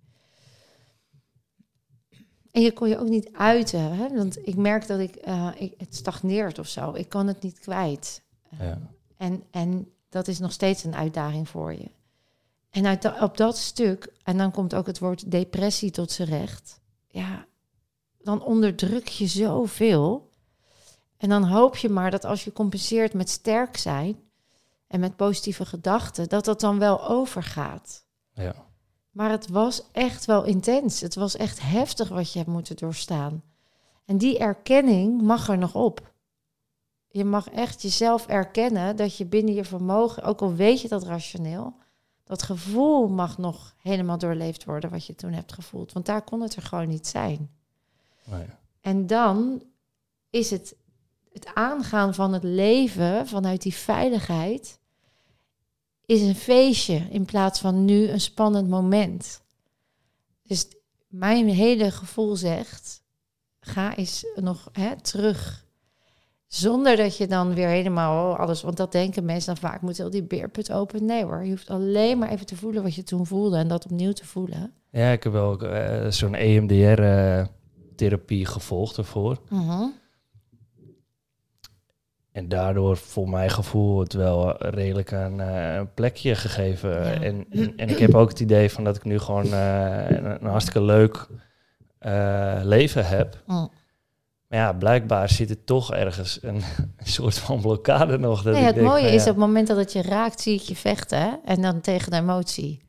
En je kon je ook niet uiten, hè? want ik merk dat ik, eh, ik, het stagneert of zo. Ik kan het niet kwijt. Ja. En, en dat is nog steeds een uitdaging voor je. En uit op dat stuk, en dan komt ook het woord depressie tot z'n recht. Ja, dan onderdruk je zoveel. En dan hoop je maar dat als je compenseert met sterk zijn en met positieve gedachten, dat dat dan wel overgaat. Ja. Maar het was echt wel intens. Het was echt heftig wat je hebt moeten doorstaan. En die erkenning mag er nog op. Je mag echt jezelf erkennen dat je binnen je vermogen, ook al weet je dat rationeel, dat gevoel mag nog helemaal doorleefd worden wat je toen hebt gevoeld. Want daar kon het er gewoon niet zijn. Nee. En dan is het het aangaan van het leven vanuit die veiligheid is een feestje in plaats van nu een spannend moment. Dus mijn hele gevoel zegt, ga eens nog hè, terug. Zonder dat je dan weer helemaal oh, alles, want dat denken mensen dan vaak, moet heel die beerput open. Nee hoor, je hoeft alleen maar even te voelen wat je toen voelde en dat opnieuw te voelen. Ja, ik heb wel eh, zo'n EMDR-therapie gevolgd ervoor. Mhm. En daardoor, voor mijn gevoel, het wel redelijk een, eh, een plekje gegeven. Ja. En, en, en ik heb ook het idee van dat ik nu gewoon eh, een, een hartstikke leuk eh, leven heb. Mm. Maar ja, blijkbaar zit er toch ergens een, (laughs) een soort van blokkade nog. Dat Nee, ik het denk mooie is op het moment dat het je raakt, zie ik je vechten hè? en dan tegen de emotie.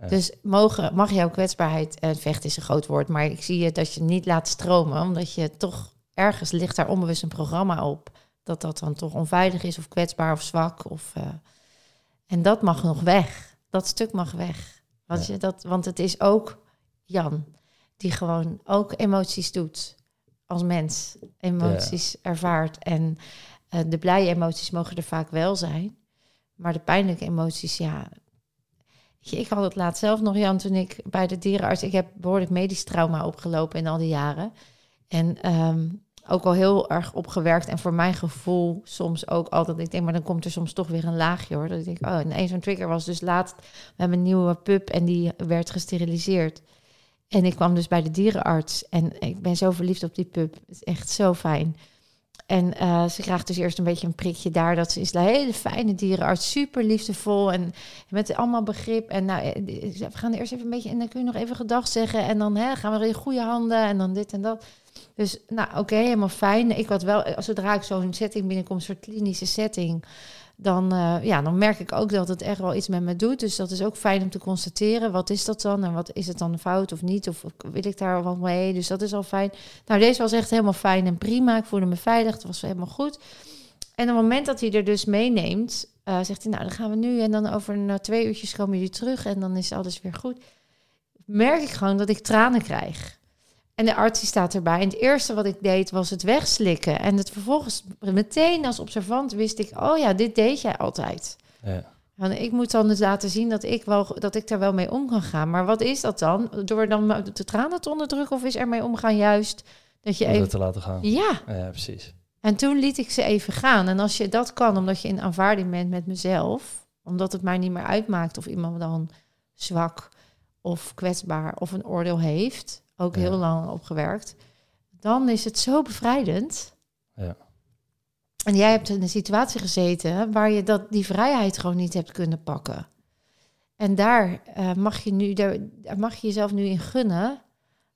Ja. Dus mogen, mag jouw kwetsbaarheid, en vechten is een groot woord, maar ik zie je dat je niet laat stromen, omdat je toch ergens ligt daar onbewust een programma op dat dat dan toch onveilig is of kwetsbaar of zwak. Of, eh, en dat mag nog weg. Dat stuk mag weg. Want, Ja. je dat, want het is ook Jan, die gewoon ook emoties doet als mens. Emoties ervaart. En eh, de blije emoties mogen er vaak wel zijn. Maar de pijnlijke emoties, ja. Ik had het laatst zelf nog, Jan, toen ik bij de dierenarts... Ik heb behoorlijk medisch trauma opgelopen in al die jaren. En ehm, ook al heel erg opgewerkt. En voor mijn gevoel soms ook altijd... Ik denk, maar dan komt er soms toch weer een laagje, hoor. Dat ik denk, oh, en een zo'n trigger was dus laatst... We hebben een nieuwe pup en die werd gesteriliseerd. En ik kwam dus bij de dierenarts. En ik ben zo verliefd op die pup. Het is echt zo fijn. En eh, ze krijgt dus eerst een beetje een prikje daar. Dat ze is een hele fijne dierenarts. Super liefdevol. En met allemaal begrip. En nou, eh, we gaan eerst even een beetje... En dan kun je nog even gedag zeggen. En dan hè, gaan we in goede handen. En dan dit en dat. Dus nou, oké, helemaal fijn. Ik had wel... Zodra ik zo'n setting binnenkom, soort klinische setting... dan, eh, ja, dan merk ik ook dat het echt wel iets met me doet. Dus dat is ook fijn om te constateren. Wat is dat dan? En wat is het dan fout of niet? Of wil ik daar wat mee? Dus dat is al fijn. Nou, deze was echt helemaal fijn en prima. Ik voelde me veilig. Het was helemaal goed. En op het moment dat hij er dus meeneemt, uh, zegt hij, nou, dan gaan we nu. En dan over na twee uurtjes komen jullie terug en dan is alles weer goed. Merk ik gewoon dat ik tranen krijg. En de arts die staat erbij. En het eerste wat ik deed was het wegslikken. En het vervolgens meteen als observant wist ik, oh ja, dit deed jij altijd. Ja. Ik moet dan dus laten zien dat ik, wel, dat ik daar wel mee om kan gaan. Maar wat is dat dan? Door dan de tranen te onderdrukken of is er mee omgaan juist dat je even... te laten gaan. Ja. ja, precies. En toen liet ik ze even gaan. En als je dat kan, omdat je in aanvaarding bent met mezelf, omdat het mij niet meer uitmaakt of iemand dan zwak of kwetsbaar of een oordeel heeft, ook heel lang opgewerkt, dan is het zo bevrijdend. Ja. En jij hebt in een situatie gezeten waar je dat, die vrijheid gewoon niet hebt kunnen pakken. En daar uh, mag je nu, daar mag je jezelf nu in gunnen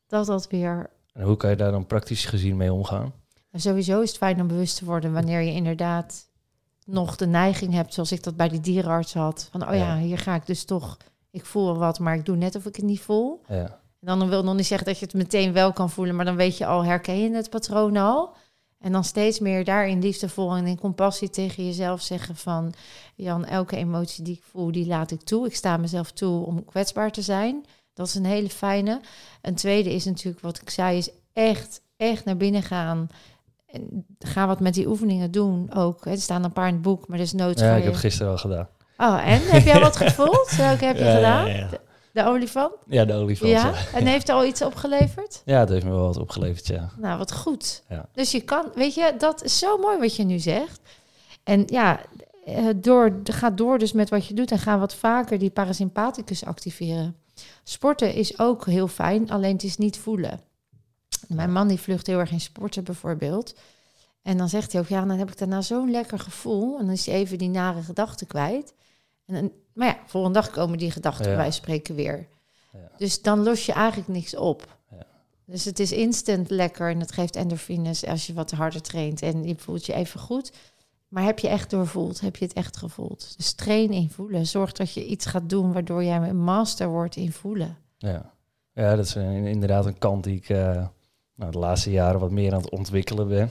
dat dat weer. En hoe kan je daar dan praktisch gezien mee omgaan? sowieso is het fijn om bewust te worden wanneer je inderdaad nog de neiging hebt, zoals ik dat bij die dierenarts had. Van, oh ja, hier ga ik dus toch, ik voel wat, maar ik doe net of ik het niet voel. Ja. En dan wil nog niet zeggen dat je het meteen wel kan voelen, maar dan weet je al, herken je het patroon al. En dan steeds meer daarin liefdevol en in compassie tegen jezelf zeggen van... Jan, elke emotie die ik voel, die laat ik toe. Ik sta mezelf toe om kwetsbaar te zijn. Dat is een hele fijne. Een tweede is natuurlijk, wat ik zei, is echt, echt naar binnen gaan ga wat met die oefeningen doen ook. Er staan een paar in het boek, maar er is nood Ja, ik heb gisteren al gedaan. Oh, en? Heb jij (laughs) wat gevoeld? Welke heb je gedaan? De, de, olifant? Ja, de olifant. Ja? En heeft er al iets opgeleverd? Ja, het heeft me wel wat opgeleverd, ja. Nou, wat goed. Ja. Dus je kan, weet je, dat is zo mooi wat je nu zegt. En ja, eh, door, ga door dus met wat je doet en ga wat vaker die parasympathicus activeren. Sporten is ook heel fijn, alleen het is niet voelen. Mijn man die vlucht heel erg in sporten bijvoorbeeld. En dan zegt hij ook, ja, dan heb ik daarna zo'n lekker gevoel. En dan is hij even die nare gedachten kwijt. En dan, maar ja, volgende dag komen die gedachten ja. bij spreken weer. Ja. Dus dan los je eigenlijk niks op. Ja. Dus het is instant lekker en het geeft endorfines als je wat harder traint en je voelt je even goed. Maar heb je echt doorvoeld? Heb je het echt gevoeld? Dus train in voelen. Zorg dat je iets gaat doen waardoor jij een master wordt in voelen. Ja, ja dat is inderdaad een kant die ik uh, nou, de laatste jaren wat meer aan het ontwikkelen ben.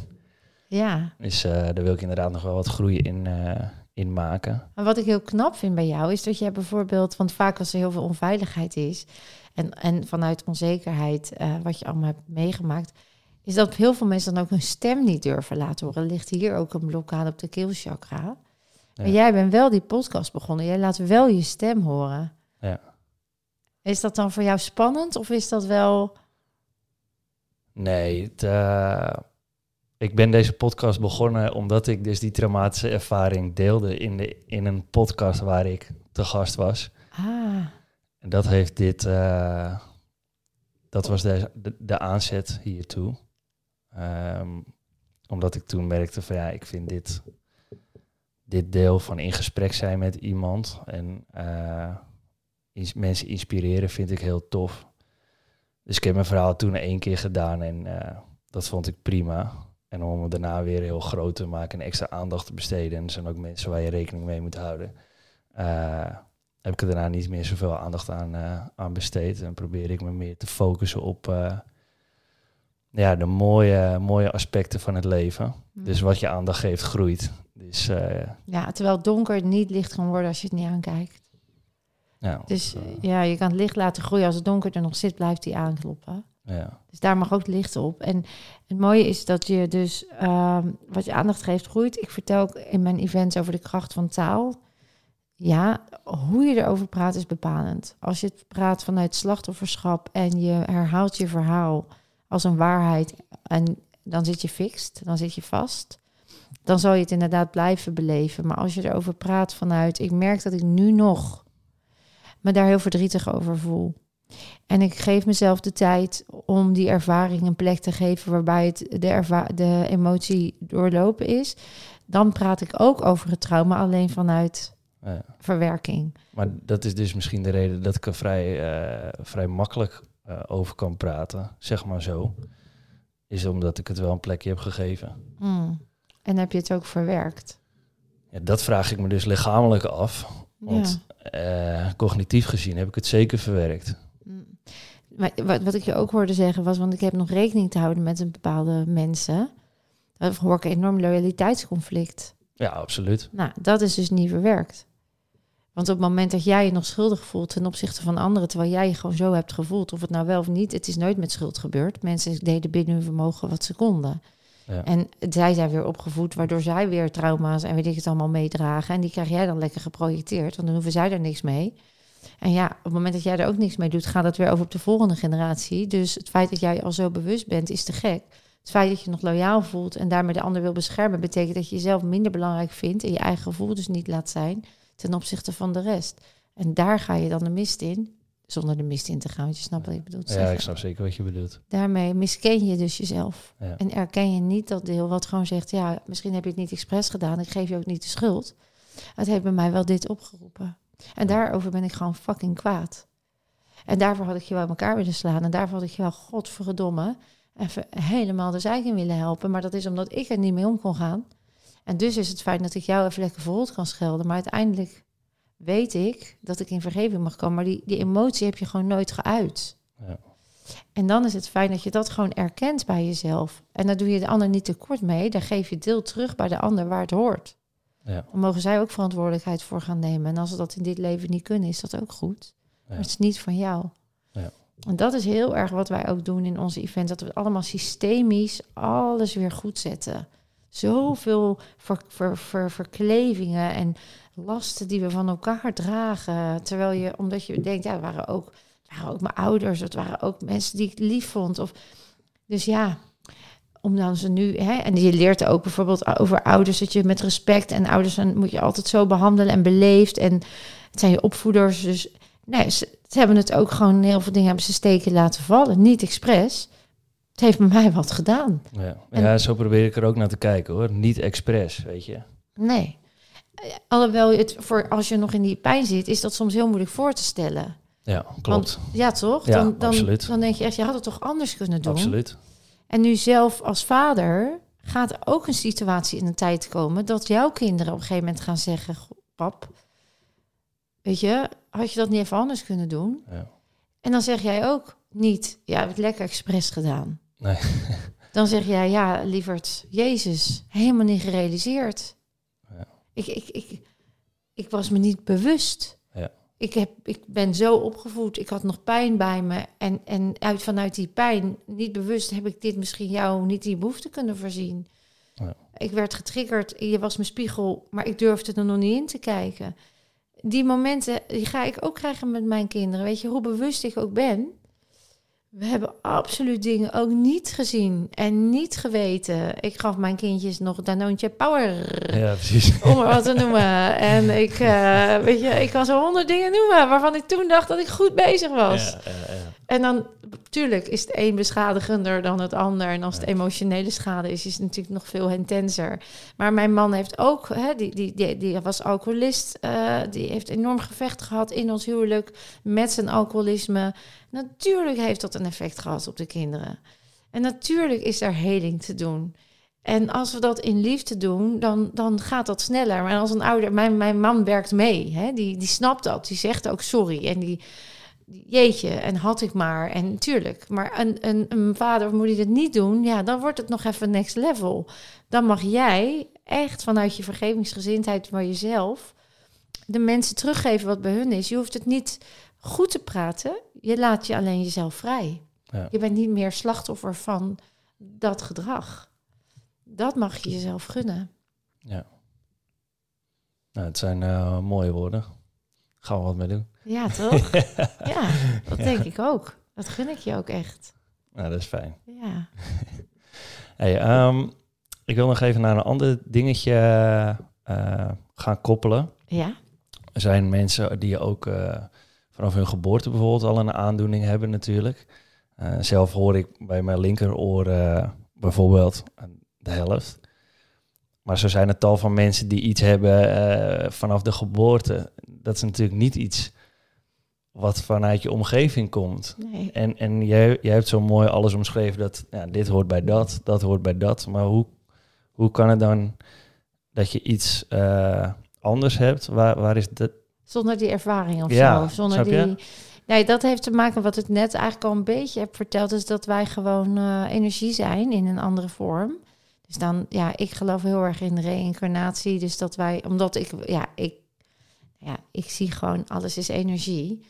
Ja. Dus uh, daar wil ik inderdaad nog wel wat groei in, uh, in maken. Maar wat ik heel knap vind bij jou is dat jij bijvoorbeeld, want vaak als er heel veel onveiligheid is en, en vanuit onzekerheid uh, wat je allemaal hebt meegemaakt, is dat heel veel mensen dan ook hun stem niet durven laten horen. Er ligt hier ook een blokkade op de keelchakra. Ja. Maar jij bent wel die podcast begonnen. Jij laat wel je stem horen. Ja. Is dat dan voor jou spannend of is dat wel Nee, het, uh, ik ben deze podcast begonnen omdat ik dus die traumatische ervaring deelde in, de, in een podcast waar ik te gast was. Ah. En dat heeft dit, uh, dat was de, de, de aanzet hiertoe. Um, omdat ik toen merkte van ja, ik vind dit, dit deel van in gesprek zijn met iemand en uh, mensen inspireren vind ik heel tof. Dus ik heb mijn verhaal toen één keer gedaan en uh, dat vond ik prima. En om het daarna weer heel groot te maken en extra aandacht te besteden. En er zijn ook mensen waar je rekening mee moet houden. Uh, heb ik er daarna niet meer zoveel aandacht aan, uh, aan besteed. En probeer ik me meer te focussen op ja, de mooie, mooie aspecten van het leven. Mm. Dus wat je aandacht geeft, groeit. Dus, ja, terwijl donker niet licht kan worden als je het niet aankijkt. Ja, dus ja, je kan het licht laten groeien. Als het donker er nog zit, blijft die aankloppen. Ja. Dus daar mag ook licht op. En het mooie is dat je dus ehm, wat je aandacht geeft, groeit. Ik vertel ook in mijn events over de kracht van taal. Ja, hoe je erover praat is bepalend. Als je het praat vanuit slachtofferschap en je herhaalt je verhaal als een waarheid en dan zit je fixed, dan zit je vast. Dan zal je het inderdaad blijven beleven. Maar als je erover praat vanuit, ik merk dat ik nu nog me daar heel verdrietig over voel. En ik geef mezelf de tijd om die ervaring een plek te geven waarbij het de, de emotie doorlopen is. Dan praat ik ook over het trauma, alleen vanuit ja. verwerking. Maar dat is dus misschien de reden dat ik er vrij, uh, vrij makkelijk uh, over kan praten, zeg maar zo. Is omdat ik het wel een plekje heb gegeven. Mm. En heb je het ook verwerkt? Ja, dat vraag ik me dus lichamelijk af. Want eh, cognitief gezien heb ik het zeker verwerkt. Wat, wat ik je ook hoorde zeggen was, want ik heb nog rekening te houden met een bepaalde mensen. Dan hoor ik een enorm loyaliteitsconflict. Ja, absoluut. Nou, dat is dus niet verwerkt. Want op het moment dat jij je nog schuldig voelt ten opzichte van anderen, terwijl jij je gewoon zo hebt gevoeld, of het nou wel of niet, het is nooit met schuld gebeurd. Mensen deden binnen hun vermogen wat ze konden. Ja. En zij zijn weer opgevoed, waardoor zij weer trauma's en weet ik het allemaal meedragen. En die krijg jij dan lekker geprojecteerd, want dan hoeven zij er niks mee. En ja, op het moment dat jij er ook niks mee doet, gaat het weer over op de volgende generatie. Dus het feit dat jij al zo bewust bent, is te gek. Het feit dat je nog loyaal voelt en daarmee de ander wil beschermen, betekent dat je jezelf minder belangrijk vindt en je eigen gevoel dus niet laat zijn ten opzichte van de rest. En daar ga je dan de mist in, zonder de mist in te gaan, want je snapt wat ik bedoel. Ja, ik snap zeker wat je bedoelt. Daarmee misken je dus jezelf. En erken je niet dat deel wat gewoon zegt, ja, misschien heb je het niet expres gedaan, ik geef je ook niet de schuld. Het heeft bij mij wel dit opgeroepen. En daarover ben ik gewoon fucking kwaad. En daarvoor had ik je wel elkaar willen slaan. En daarvoor had ik je wel, godverdomme, even helemaal de zijk in willen helpen. Maar dat is omdat ik er niet mee om kon gaan. En dus is het fijn dat ik jou even lekker verrot kan schelden. Maar uiteindelijk weet ik dat ik in vergeving mag komen. Maar die, die emotie heb je gewoon nooit geuit. Ja. En dan is het fijn dat je dat gewoon erkent bij jezelf. En daar doe je de ander niet tekort mee. Daar geef je deel terug bij de ander waar het hoort. Ja. Dan mogen zij ook verantwoordelijkheid voor gaan nemen. En als ze dat in dit leven niet kunnen, is dat ook goed. Maar het is niet van jou. Ja. En dat is heel erg wat wij ook doen in onze event. Dat we allemaal systemisch alles weer goed zetten. Zoveel ver, ver, ver, verklevingen en lasten die we van elkaar dragen. Terwijl je, omdat je denkt, ja, het waren ook, het waren ook mijn ouders, het waren ook mensen die ik lief vond. Of, dus ja, om dan ze nu, hè, en je leert ook bijvoorbeeld over ouders dat je met respect en ouders dan moet je altijd zo behandelen en beleefd en het zijn je opvoeders. Dus nee, ze, ze hebben het ook gewoon heel veel dingen hebben ze steken laten vallen, niet expres. Het heeft bij mij wat gedaan. Ja, ja zo probeer ik er ook naar te kijken hoor. Niet expres, weet je. Nee. Alhoewel het voor als je nog in die pijn zit, is dat soms heel moeilijk voor te stellen. Ja, klopt. ja, toch? Ja, dan, dan, absoluut. dan denk je echt, je had het toch anders kunnen doen. Absoluut. En nu zelf als vader gaat er ook een situatie in een tijd komen dat jouw kinderen op een gegeven moment gaan zeggen: Pap, weet je, had je dat niet even anders kunnen doen? Ja. En dan zeg jij ook niet: Ja, heb het lekker expres gedaan. Nee. (laughs) dan zeg jij: Ja, lieverd, Jezus, helemaal niet gerealiseerd. Ja. Ik, ik, ik, ik was me niet bewust ik, heb, ik ben zo opgevoed, ik had nog pijn bij me. En, en uit, vanuit die pijn, niet bewust, heb ik dit misschien jou niet die behoefte kunnen voorzien. Ja. Ik werd getriggerd, je was mijn spiegel, maar ik durfde er nog niet in te kijken. Die momenten die ga ik ook krijgen met mijn kinderen. Weet je, hoe bewust ik ook ben, we hebben absoluut dingen ook niet gezien en niet geweten. Ik gaf mijn kindjes nog Danoontje Power. Ja, precies. (laughs) Om er wat te noemen. En ik, uh, weet je, ik kan zo honderd dingen noemen waarvan ik toen dacht dat ik goed bezig was. Ja, ja, ja. En dan, natuurlijk, is het een beschadigender dan het ander. En als het emotionele schade is, is het natuurlijk nog veel intenser. Maar mijn man heeft ook, hè, die, die, die, die was alcoholist. Uh, die heeft enorm gevecht gehad in ons huwelijk met zijn alcoholisme. Natuurlijk heeft dat een effect gehad op de kinderen. En natuurlijk is er heling te doen. En als we dat in liefde doen, dan, dan gaat dat sneller. Maar als een ouder, mijn, mijn man werkt mee, hè, die, die snapt dat, die zegt ook sorry. En die, jeetje, en had ik maar. En tuurlijk, maar een, een, een vader of moeder die dat niet doen, ja, dan wordt het nog even next level. Dan mag jij echt vanuit je vergevingsgezindheid van jezelf de mensen teruggeven wat bij hun is. Je hoeft het niet goed te praten, je laat je alleen jezelf vrij. Ja. Je bent niet meer slachtoffer van dat gedrag. Dat mag je jezelf gunnen. Ja. Nou, het zijn uh, mooie woorden. Gaan we wat mee doen. Ja, toch? (laughs) ja, dat denk ik ook. Dat gun ik je ook echt. Nou, dat is fijn. Ja. (laughs) hey, um, ik wil nog even naar een ander dingetje uh, gaan koppelen. Ja. Er zijn mensen die ook uh, vanaf hun geboorte bijvoorbeeld al een aandoening hebben natuurlijk. Uh, zelf hoor ik bij mijn linkeroor bijvoorbeeld de helft. Maar zo zijn er tal van mensen die iets hebben vanaf de geboorte. Dat is natuurlijk niet iets wat vanuit je omgeving komt. Nee. En, en jij, jij hebt zo mooi alles omschreven dat ja, dit hoort bij dat, dat hoort bij dat. Maar hoe, hoe kan het dan dat je iets eh, anders hebt, waar, waar is dat? Zonder die ervaring of Ja, zo. Zonder die. Nee, dat heeft te maken wat ik net eigenlijk al een beetje heb verteld, is dat wij gewoon eh, energie zijn in een andere vorm. Dus dan, ja, ik geloof heel erg in de reïncarnatie. Dus dat wij, omdat ik, ja, ik, ja, ik zie gewoon alles is energie.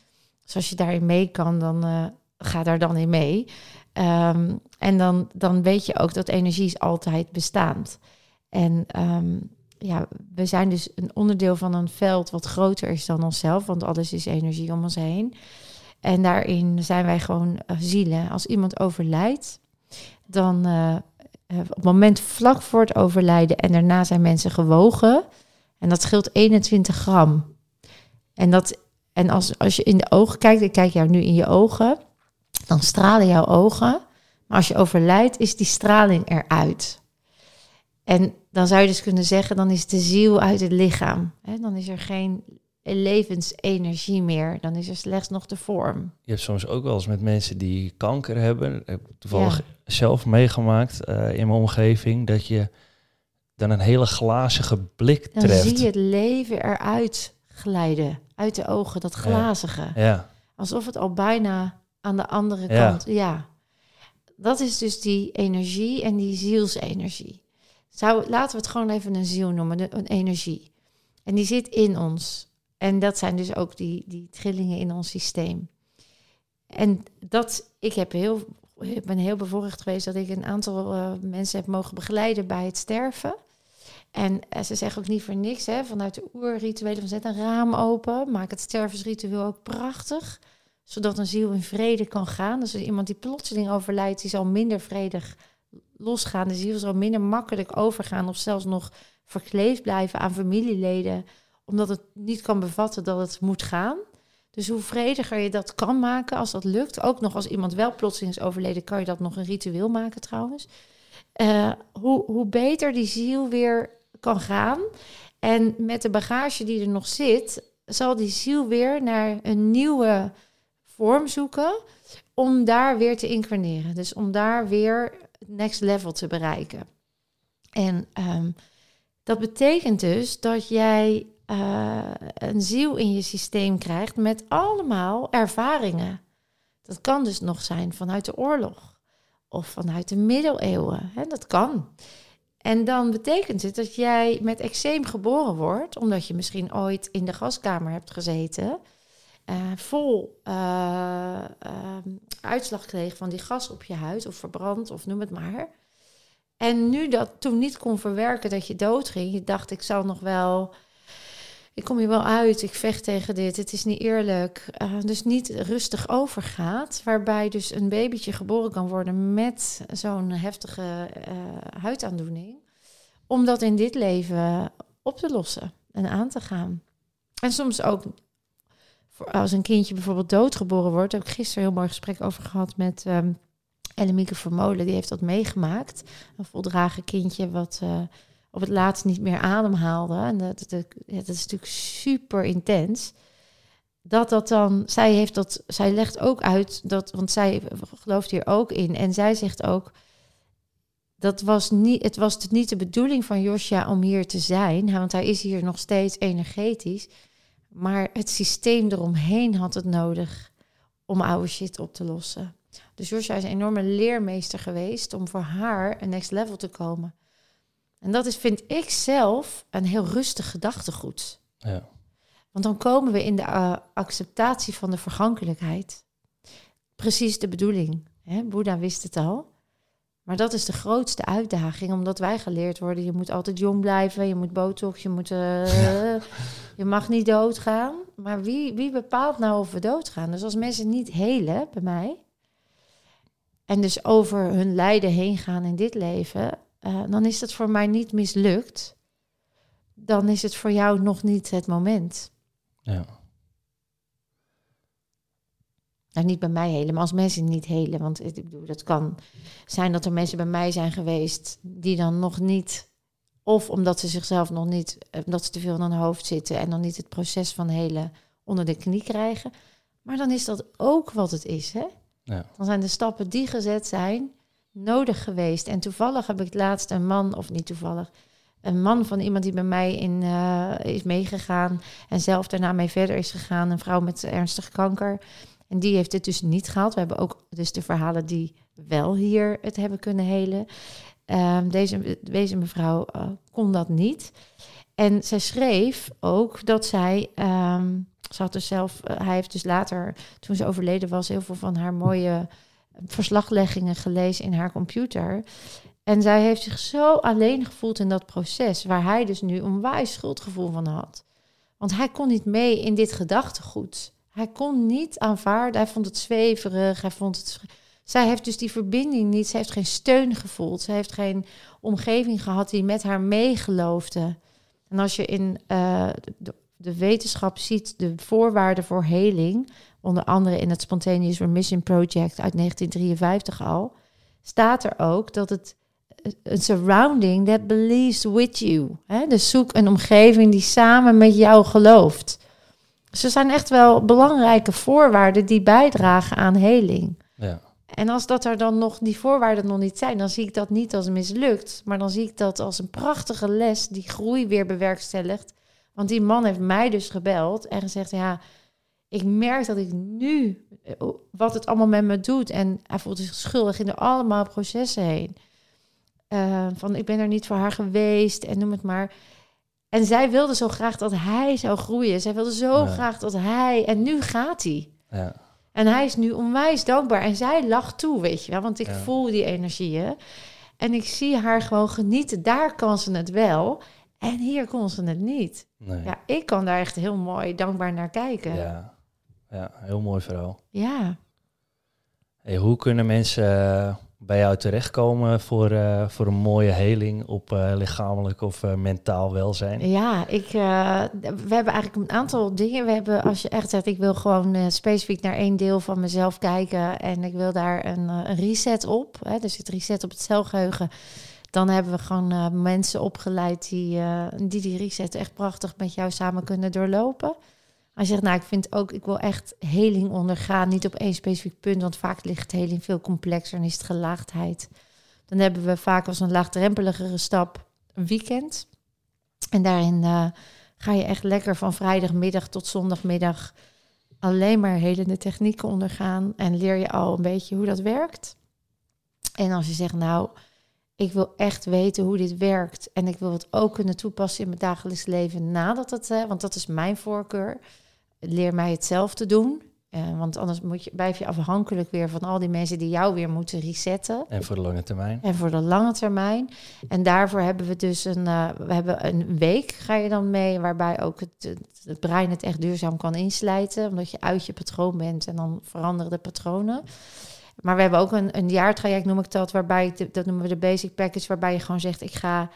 Dus als je daarin mee kan, dan eh, ga daar dan in mee. Ehm, en dan, dan weet je ook dat energie is altijd bestaand. En ehm, ja, we zijn dus een onderdeel van een veld wat groter is dan onszelf, want alles is energie om ons heen. En daarin zijn wij gewoon eh, zielen. Als iemand overlijdt, dan eh, op het moment vlak voor het overlijden en daarna zijn mensen gewogen. En dat scheelt 21 gram. En, dat, en als, als je in de ogen kijkt, ik kijk jou nu in je ogen, dan stralen jouw ogen. Maar als je overlijdt, is die straling eruit. En dan zou je dus kunnen zeggen, dan is de ziel uit het lichaam. Hè? Dan is er geen levensenergie meer. Dan is er slechts nog de vorm. Je hebt soms ook wel eens met mensen die kanker hebben, heb ik toevallig Ja. zelf meegemaakt eh, in mijn omgeving, dat je dan een hele glazige blik Dan treft. zie je het leven eruit glijden. Uit de ogen, dat glazige. Ja, Alsof het al bijna aan de andere kant... Ja. Dat is dus die energie en die zielsenergie. Zou, laten we het gewoon even een ziel noemen, een energie. En die zit in ons. En dat zijn dus ook die, die trillingen in ons systeem. En dat, ik heb heel, ik ben heel bevoorrecht geweest dat ik een aantal eh, mensen heb mogen begeleiden bij het sterven. En eh, ze zeggen ook niet voor niks, hè, vanuit de oerrituelen van zet een raam open, maak het stervensritueel ook prachtig, zodat een ziel in vrede kan gaan. Dus iemand die plotseling overlijdt, die zal minder vredig losgaan. De ziel zal minder makkelijk overgaan of zelfs nog verkleefd blijven aan familieleden, omdat het niet kan bevatten dat het moet gaan. Dus hoe vrediger je dat kan maken, als dat lukt, ook nog als iemand wel plotseling is overleden, kan je dat nog een ritueel maken trouwens. Eh, hoe, hoe beter die ziel weer kan gaan. En met de bagage die er nog zit, zal die ziel weer naar een nieuwe vorm zoeken om daar weer te incarneren. Dus om daar weer het next level te bereiken. En ehm, dat betekent dus dat jij eh, een ziel in je systeem krijgt met allemaal ervaringen. Dat kan dus nog zijn vanuit de oorlog of vanuit de middeleeuwen. Hè, dat kan. En dan betekent het dat jij met eczeem geboren wordt, omdat je misschien ooit in de gaskamer hebt gezeten, eh, vol eh, ehm, uitslag kreeg van die gas op je huid, of verbrand, of noem het maar. En nu dat toen niet kon verwerken dat je doodging, je dacht ik zal nog wel, ik kom hier wel uit, ik vecht tegen dit, het is niet eerlijk. Eh, dus niet rustig overgaat, waarbij dus een babytje geboren kan worden met zo'n heftige eh, huidaandoening, om dat in dit leven op te lossen en aan te gaan. En soms ook als een kindje bijvoorbeeld doodgeboren wordt, heb ik gisteren een heel mooi gesprek over gehad met ehm Ellemieke Vermolen, die heeft dat meegemaakt. Een voldragen kindje wat eh, op het laatst niet meer ademhaalde. En dat, dat, dat is natuurlijk super intens. Dat dat dan, zij heeft dat, zij legt ook uit dat, want zij gelooft hier ook in. En zij zegt ook, dat was niet, het was niet de bedoeling van Josja om hier te zijn, want hij is hier nog steeds energetisch. Maar het systeem eromheen had het nodig om oude shit op te lossen. Dus Josja is een enorme leermeester geweest om voor haar een next level te komen. En dat is, vind ik zelf, een heel rustig gedachtegoed. ja. Want dan komen we in de eh, acceptatie van de vergankelijkheid. Precies de bedoeling. Hè? Boeddha wist het al. Maar dat is de grootste uitdaging, omdat wij geleerd worden: je moet altijd jong blijven, je moet botox, je, moet, eh, je mag niet doodgaan. Maar wie, wie bepaalt nou of we doodgaan? Dus als mensen niet helen bij mij, en dus over hun lijden heen gaan in dit leven, eh, dan is dat voor mij niet mislukt. Dan is het voor jou nog niet het moment. ja. Nou, niet bij mij helen, maar als mensen niet helen. Want ik bedoel, dat kan zijn dat er mensen bij mij zijn geweest die dan nog niet, of omdat ze zichzelf nog niet, eh, omdat ze te veel in hun hoofd zitten en dan niet het proces van helen onder de knie krijgen. Maar dan is dat ook wat het is, hè? Ja. Dan zijn de stappen die gezet zijn nodig geweest. En toevallig heb ik laatst een man, of niet toevallig, een man van iemand die bij mij in, uh, is meegegaan en zelf daarna mee verder is gegaan. Een vrouw met ernstige kanker. En die heeft het dus niet gehad. We hebben ook dus de verhalen die wel hier het hebben kunnen helen. Um, deze, deze mevrouw uh, kon dat niet. En zij schreef ook dat zij. Um, ze had dus zelf. Uh, hij heeft dus later, toen ze overleden was, heel veel van haar mooie verslagleggingen gelezen in haar computer. En zij heeft zich zo alleen gevoeld in dat proces, waar hij dus nu een wijs schuldgevoel van had. Want hij kon niet mee in dit gedachtegoed. Hij kon niet aanvaarden, hij vond het zweverig, hij vond het... Zij heeft dus die verbinding niet, ze heeft geen steun gevoeld. Ze heeft geen omgeving gehad die met haar meegeloofde. En als je in uh, de, de, wetenschap ziet de voorwaarden voor heling, onder andere in het Spontaneous Remission Project uit 1953 al, staat er ook dat het een surrounding that believes with you. Hè? Dus zoek een omgeving die samen met jou gelooft. Ze zijn echt wel belangrijke voorwaarden die bijdragen aan heling. Ja. En als dat er dan nog die voorwaarden nog niet zijn, dan zie ik dat niet als mislukt, maar dan zie ik dat als een prachtige les die groei weer bewerkstelligt. Want die man heeft mij dus gebeld en gezegd: Ja, ik merk dat ik nu eh, wat het allemaal met me doet. En hij voelt zich schuldig in de allemaal processen heen. Uh, van ik ben er niet voor haar geweest en noem het maar. En zij wilde zo graag dat hij zou groeien. Zij wilde zo graag dat hij. En nu gaat hij. Ja. En hij is nu onwijs dankbaar. En zij lacht toe, weet je wel. Want ik voel die energieën. En ik zie haar gewoon genieten. Daar kan ze het wel. En hier kon ze het niet. Nee. Ja, ik kan daar echt heel mooi dankbaar naar kijken. Ja, ja heel mooi verhaal. Ja. Hey, hoe kunnen mensen uh, bij jou terechtkomen voor, uh, voor een mooie heling op uh, lichamelijk of mentaal welzijn? Ja, ik, we hebben eigenlijk een aantal dingen. We hebben, als je echt zegt, ik wil gewoon specifiek naar één deel van mezelf kijken en ik wil daar een, een reset op. Hè, dus het reset op het celgeheugen. Dan hebben we gewoon mensen opgeleid die, die die reset echt prachtig met jou samen kunnen doorlopen. Hij zegt, nou, ik vind ook, ik wil echt heling ondergaan. Niet op één specifiek punt, want vaak ligt heling veel complexer en is het gelaagdheid. Dan hebben we vaak als een laagdrempeligere stap een weekend. En daarin uh, ga je echt lekker van vrijdagmiddag tot zondagmiddag alleen maar helende technieken ondergaan. En leer je al een beetje hoe dat werkt. En als je zegt, nou, ik wil echt weten hoe dit werkt. En ik wil het ook kunnen toepassen in mijn dagelijks leven nadat het, uh, want dat is mijn voorkeur leer mij het zelf te doen. Uh, want anders moet je, blijf je afhankelijk weer van al die mensen die jou weer moeten resetten. En voor de lange termijn. En voor de lange termijn. En daarvoor hebben we dus een, uh, we hebben een week ga je dan mee, waarbij ook het, het, brein het echt duurzaam kan inslijten. Omdat je uit je patroon bent en dan veranderen de patronen. Maar we hebben ook een, een jaartraject, noem ik dat, waarbij, dat noemen we de basic package, waarbij je gewoon zegt, ik ga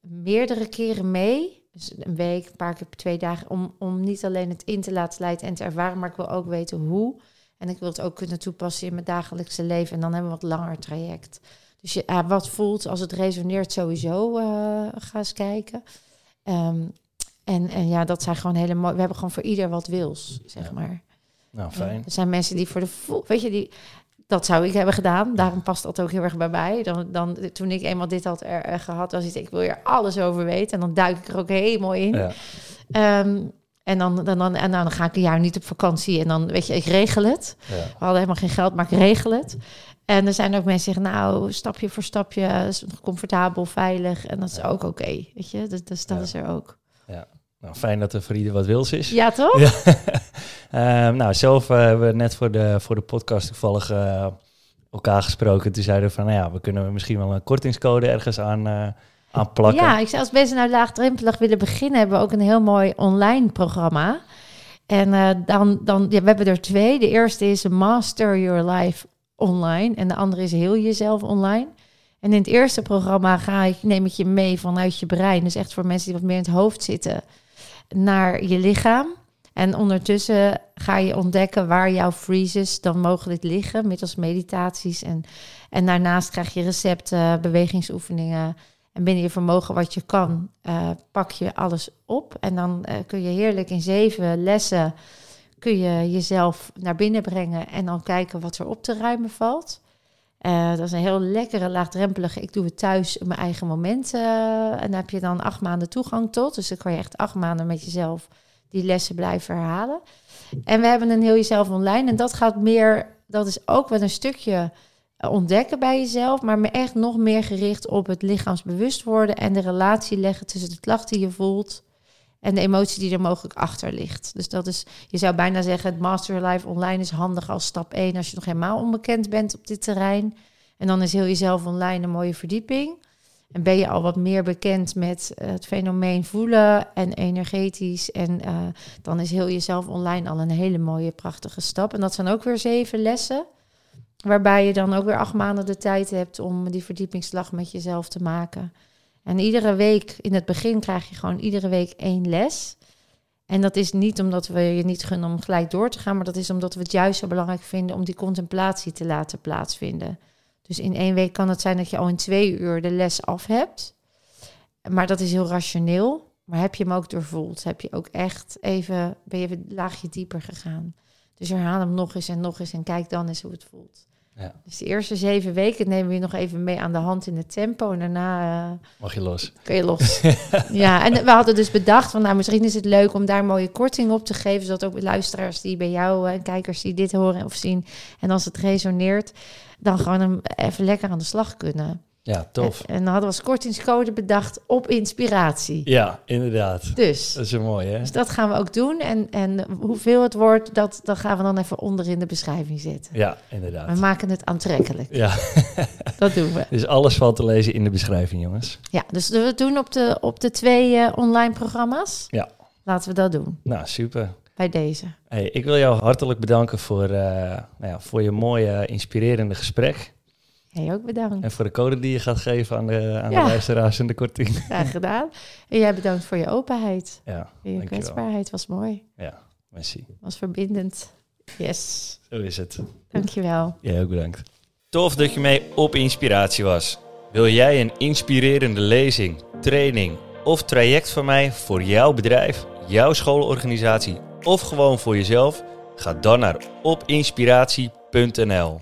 meerdere keren mee dus een week, een paar keer per twee dagen, om, om niet alleen het in te laten slijten en te ervaren, maar ik wil ook weten hoe. En ik wil het ook kunnen toepassen in mijn dagelijkse leven. En dan hebben we wat langer traject. Dus je, uh, wat voelt, als het resoneert, sowieso uh, ga eens kijken. Um, en, en ja, dat zijn gewoon hele mooie. We hebben gewoon voor ieder wat wils, zeg maar. Nou, fijn. er zijn mensen die voor de. Weet je, die, dat zou ik hebben gedaan. Daarom past dat ook heel erg bij mij. Dan, dan, toen ik eenmaal dit had er, er gehad, was het, ik wil er alles over weten. En dan duik ik er ook helemaal in. Ja. Um, en dan, dan, dan, en dan ga ik een jaar niet op vakantie. En dan, weet je, ik regel het. Ja. We hadden helemaal geen geld, maar ik regel het. En er zijn ook mensen die zeggen, nou, stapje voor stapje, comfortabel, veilig. En dat is Ja. ook oké, weet je. Dus, dus dat Ja. is er ook. Ja. Nou, fijn dat er voor ieder wat wils is. Ja, toch? Ja. (laughs) Ehm, nou, zelf eh, hebben we net voor de, voor de podcast toevallig eh, elkaar gesproken. Toen zeiden we van, nou ja, we kunnen misschien wel een kortingscode ergens aan, eh, aan plakken. Ja, ik zei als mensen nou laagdrempelig willen beginnen, hebben we ook een heel mooi online programma. En dan, dan ja, we hebben er twee. De eerste is Master Your Life Online en de andere is Heel Jezelf Online. En in het eerste programma ga ik, neem ik je mee vanuit je brein. Dus echt voor mensen die wat meer in het hoofd zitten, naar je lichaam. En ondertussen ga je ontdekken waar jouw freezes dan mogelijk liggen, middels meditaties. En, en daarnaast krijg je recepten, bewegingsoefeningen. En binnen je vermogen wat je kan, eh, pak je alles op. En dan eh, kun je heerlijk in zeven lessen kun je jezelf naar binnen brengen en dan kijken wat er op te ruimen valt. Eh, dat is een heel lekkere, laagdrempelige. Ik doe het thuis op mijn eigen moment. eh, en daar heb je dan acht maanden toegang tot. Dus dan kan je echt acht maanden met jezelf die lessen blijven herhalen. En we hebben een heel jezelf online. En dat gaat meer, dat is ook wel een stukje eh, ontdekken bij jezelf. Maar echt nog meer gericht op het lichaamsbewust worden. En de relatie leggen tussen de klacht die je voelt. En de emotie die er mogelijk achter ligt. Dus dat is, je zou bijna zeggen, het Master Life online is handig als stap 1 als je nog helemaal onbekend bent op dit terrein. En dan is heel jezelf online een mooie verdieping. En ben je al wat meer bekend met eh, het fenomeen voelen en energetisch. En eh, dan is heel jezelf online al een hele mooie, prachtige stap. En dat zijn ook weer zeven lessen. Waarbij je dan ook weer acht maanden de tijd hebt om die verdiepingsslag met jezelf te maken. En iedere week, in het begin krijg je gewoon iedere week één les. En dat is niet omdat we je niet gunnen om gelijk door te gaan, maar dat is omdat we het juist zo belangrijk vinden om die contemplatie te laten plaatsvinden. Dus in één week kan het zijn dat je al in twee uur de les af hebt. Maar dat is heel rationeel. Maar heb je hem ook doorvoeld? Heb je ook echt even, ben je een laagje dieper gegaan? Dus herhaal hem nog eens en nog eens en kijk dan eens hoe het voelt. Ja. Dus de eerste zeven weken nemen we je nog even mee aan de hand in het tempo. En daarna eh, Mag je los. kun je los. (laughs) ja, en we hadden dus bedacht van nou, misschien is het leuk om daar een mooie korting op te geven. Zodat ook luisteraars die bij jou en kijkers die dit horen of zien. En als het resoneert, dan gewoon hem even lekker aan de slag kunnen. Ja, tof. En, en dan hadden we als kortingscode bedacht op inspiratie. Ja, inderdaad. Dus, Dat is een mooi, hè? dus dat gaan we ook doen. En, en hoeveel het wordt, dat, dat gaan we dan even onder in de beschrijving zetten. Ja, We inderdaad. maken het aantrekkelijk. Ja, (laughs) Dat doen we. dus alles valt te lezen in de beschrijving, jongens. Ja, dus we doen op de, op de twee eh, online programma's. Ja. Laten we dat doen Nou, super. bij deze. Hey, ik wil jou hartelijk bedanken voor, eh, nou ja, voor je mooie, inspirerende gesprek. Jij ook bedankt. En voor de code die je gaat geven aan de, aan Ja. de luisteraars en de korting. (laughs) Graag gedaan. En jij bedankt voor je openheid. Ja, Je kwetsbaarheid was mooi. Ja, merci. Was verbindend. Yes. Zo is het. Dankjewel. Jij ook bedankt. Tof dat je mee op inspiratie was. Wil jij een inspirerende lezing, training of traject van mij voor jouw bedrijf, jouw schoolorganisatie of gewoon voor jezelf? Ga dan naar opinspiratie.nl.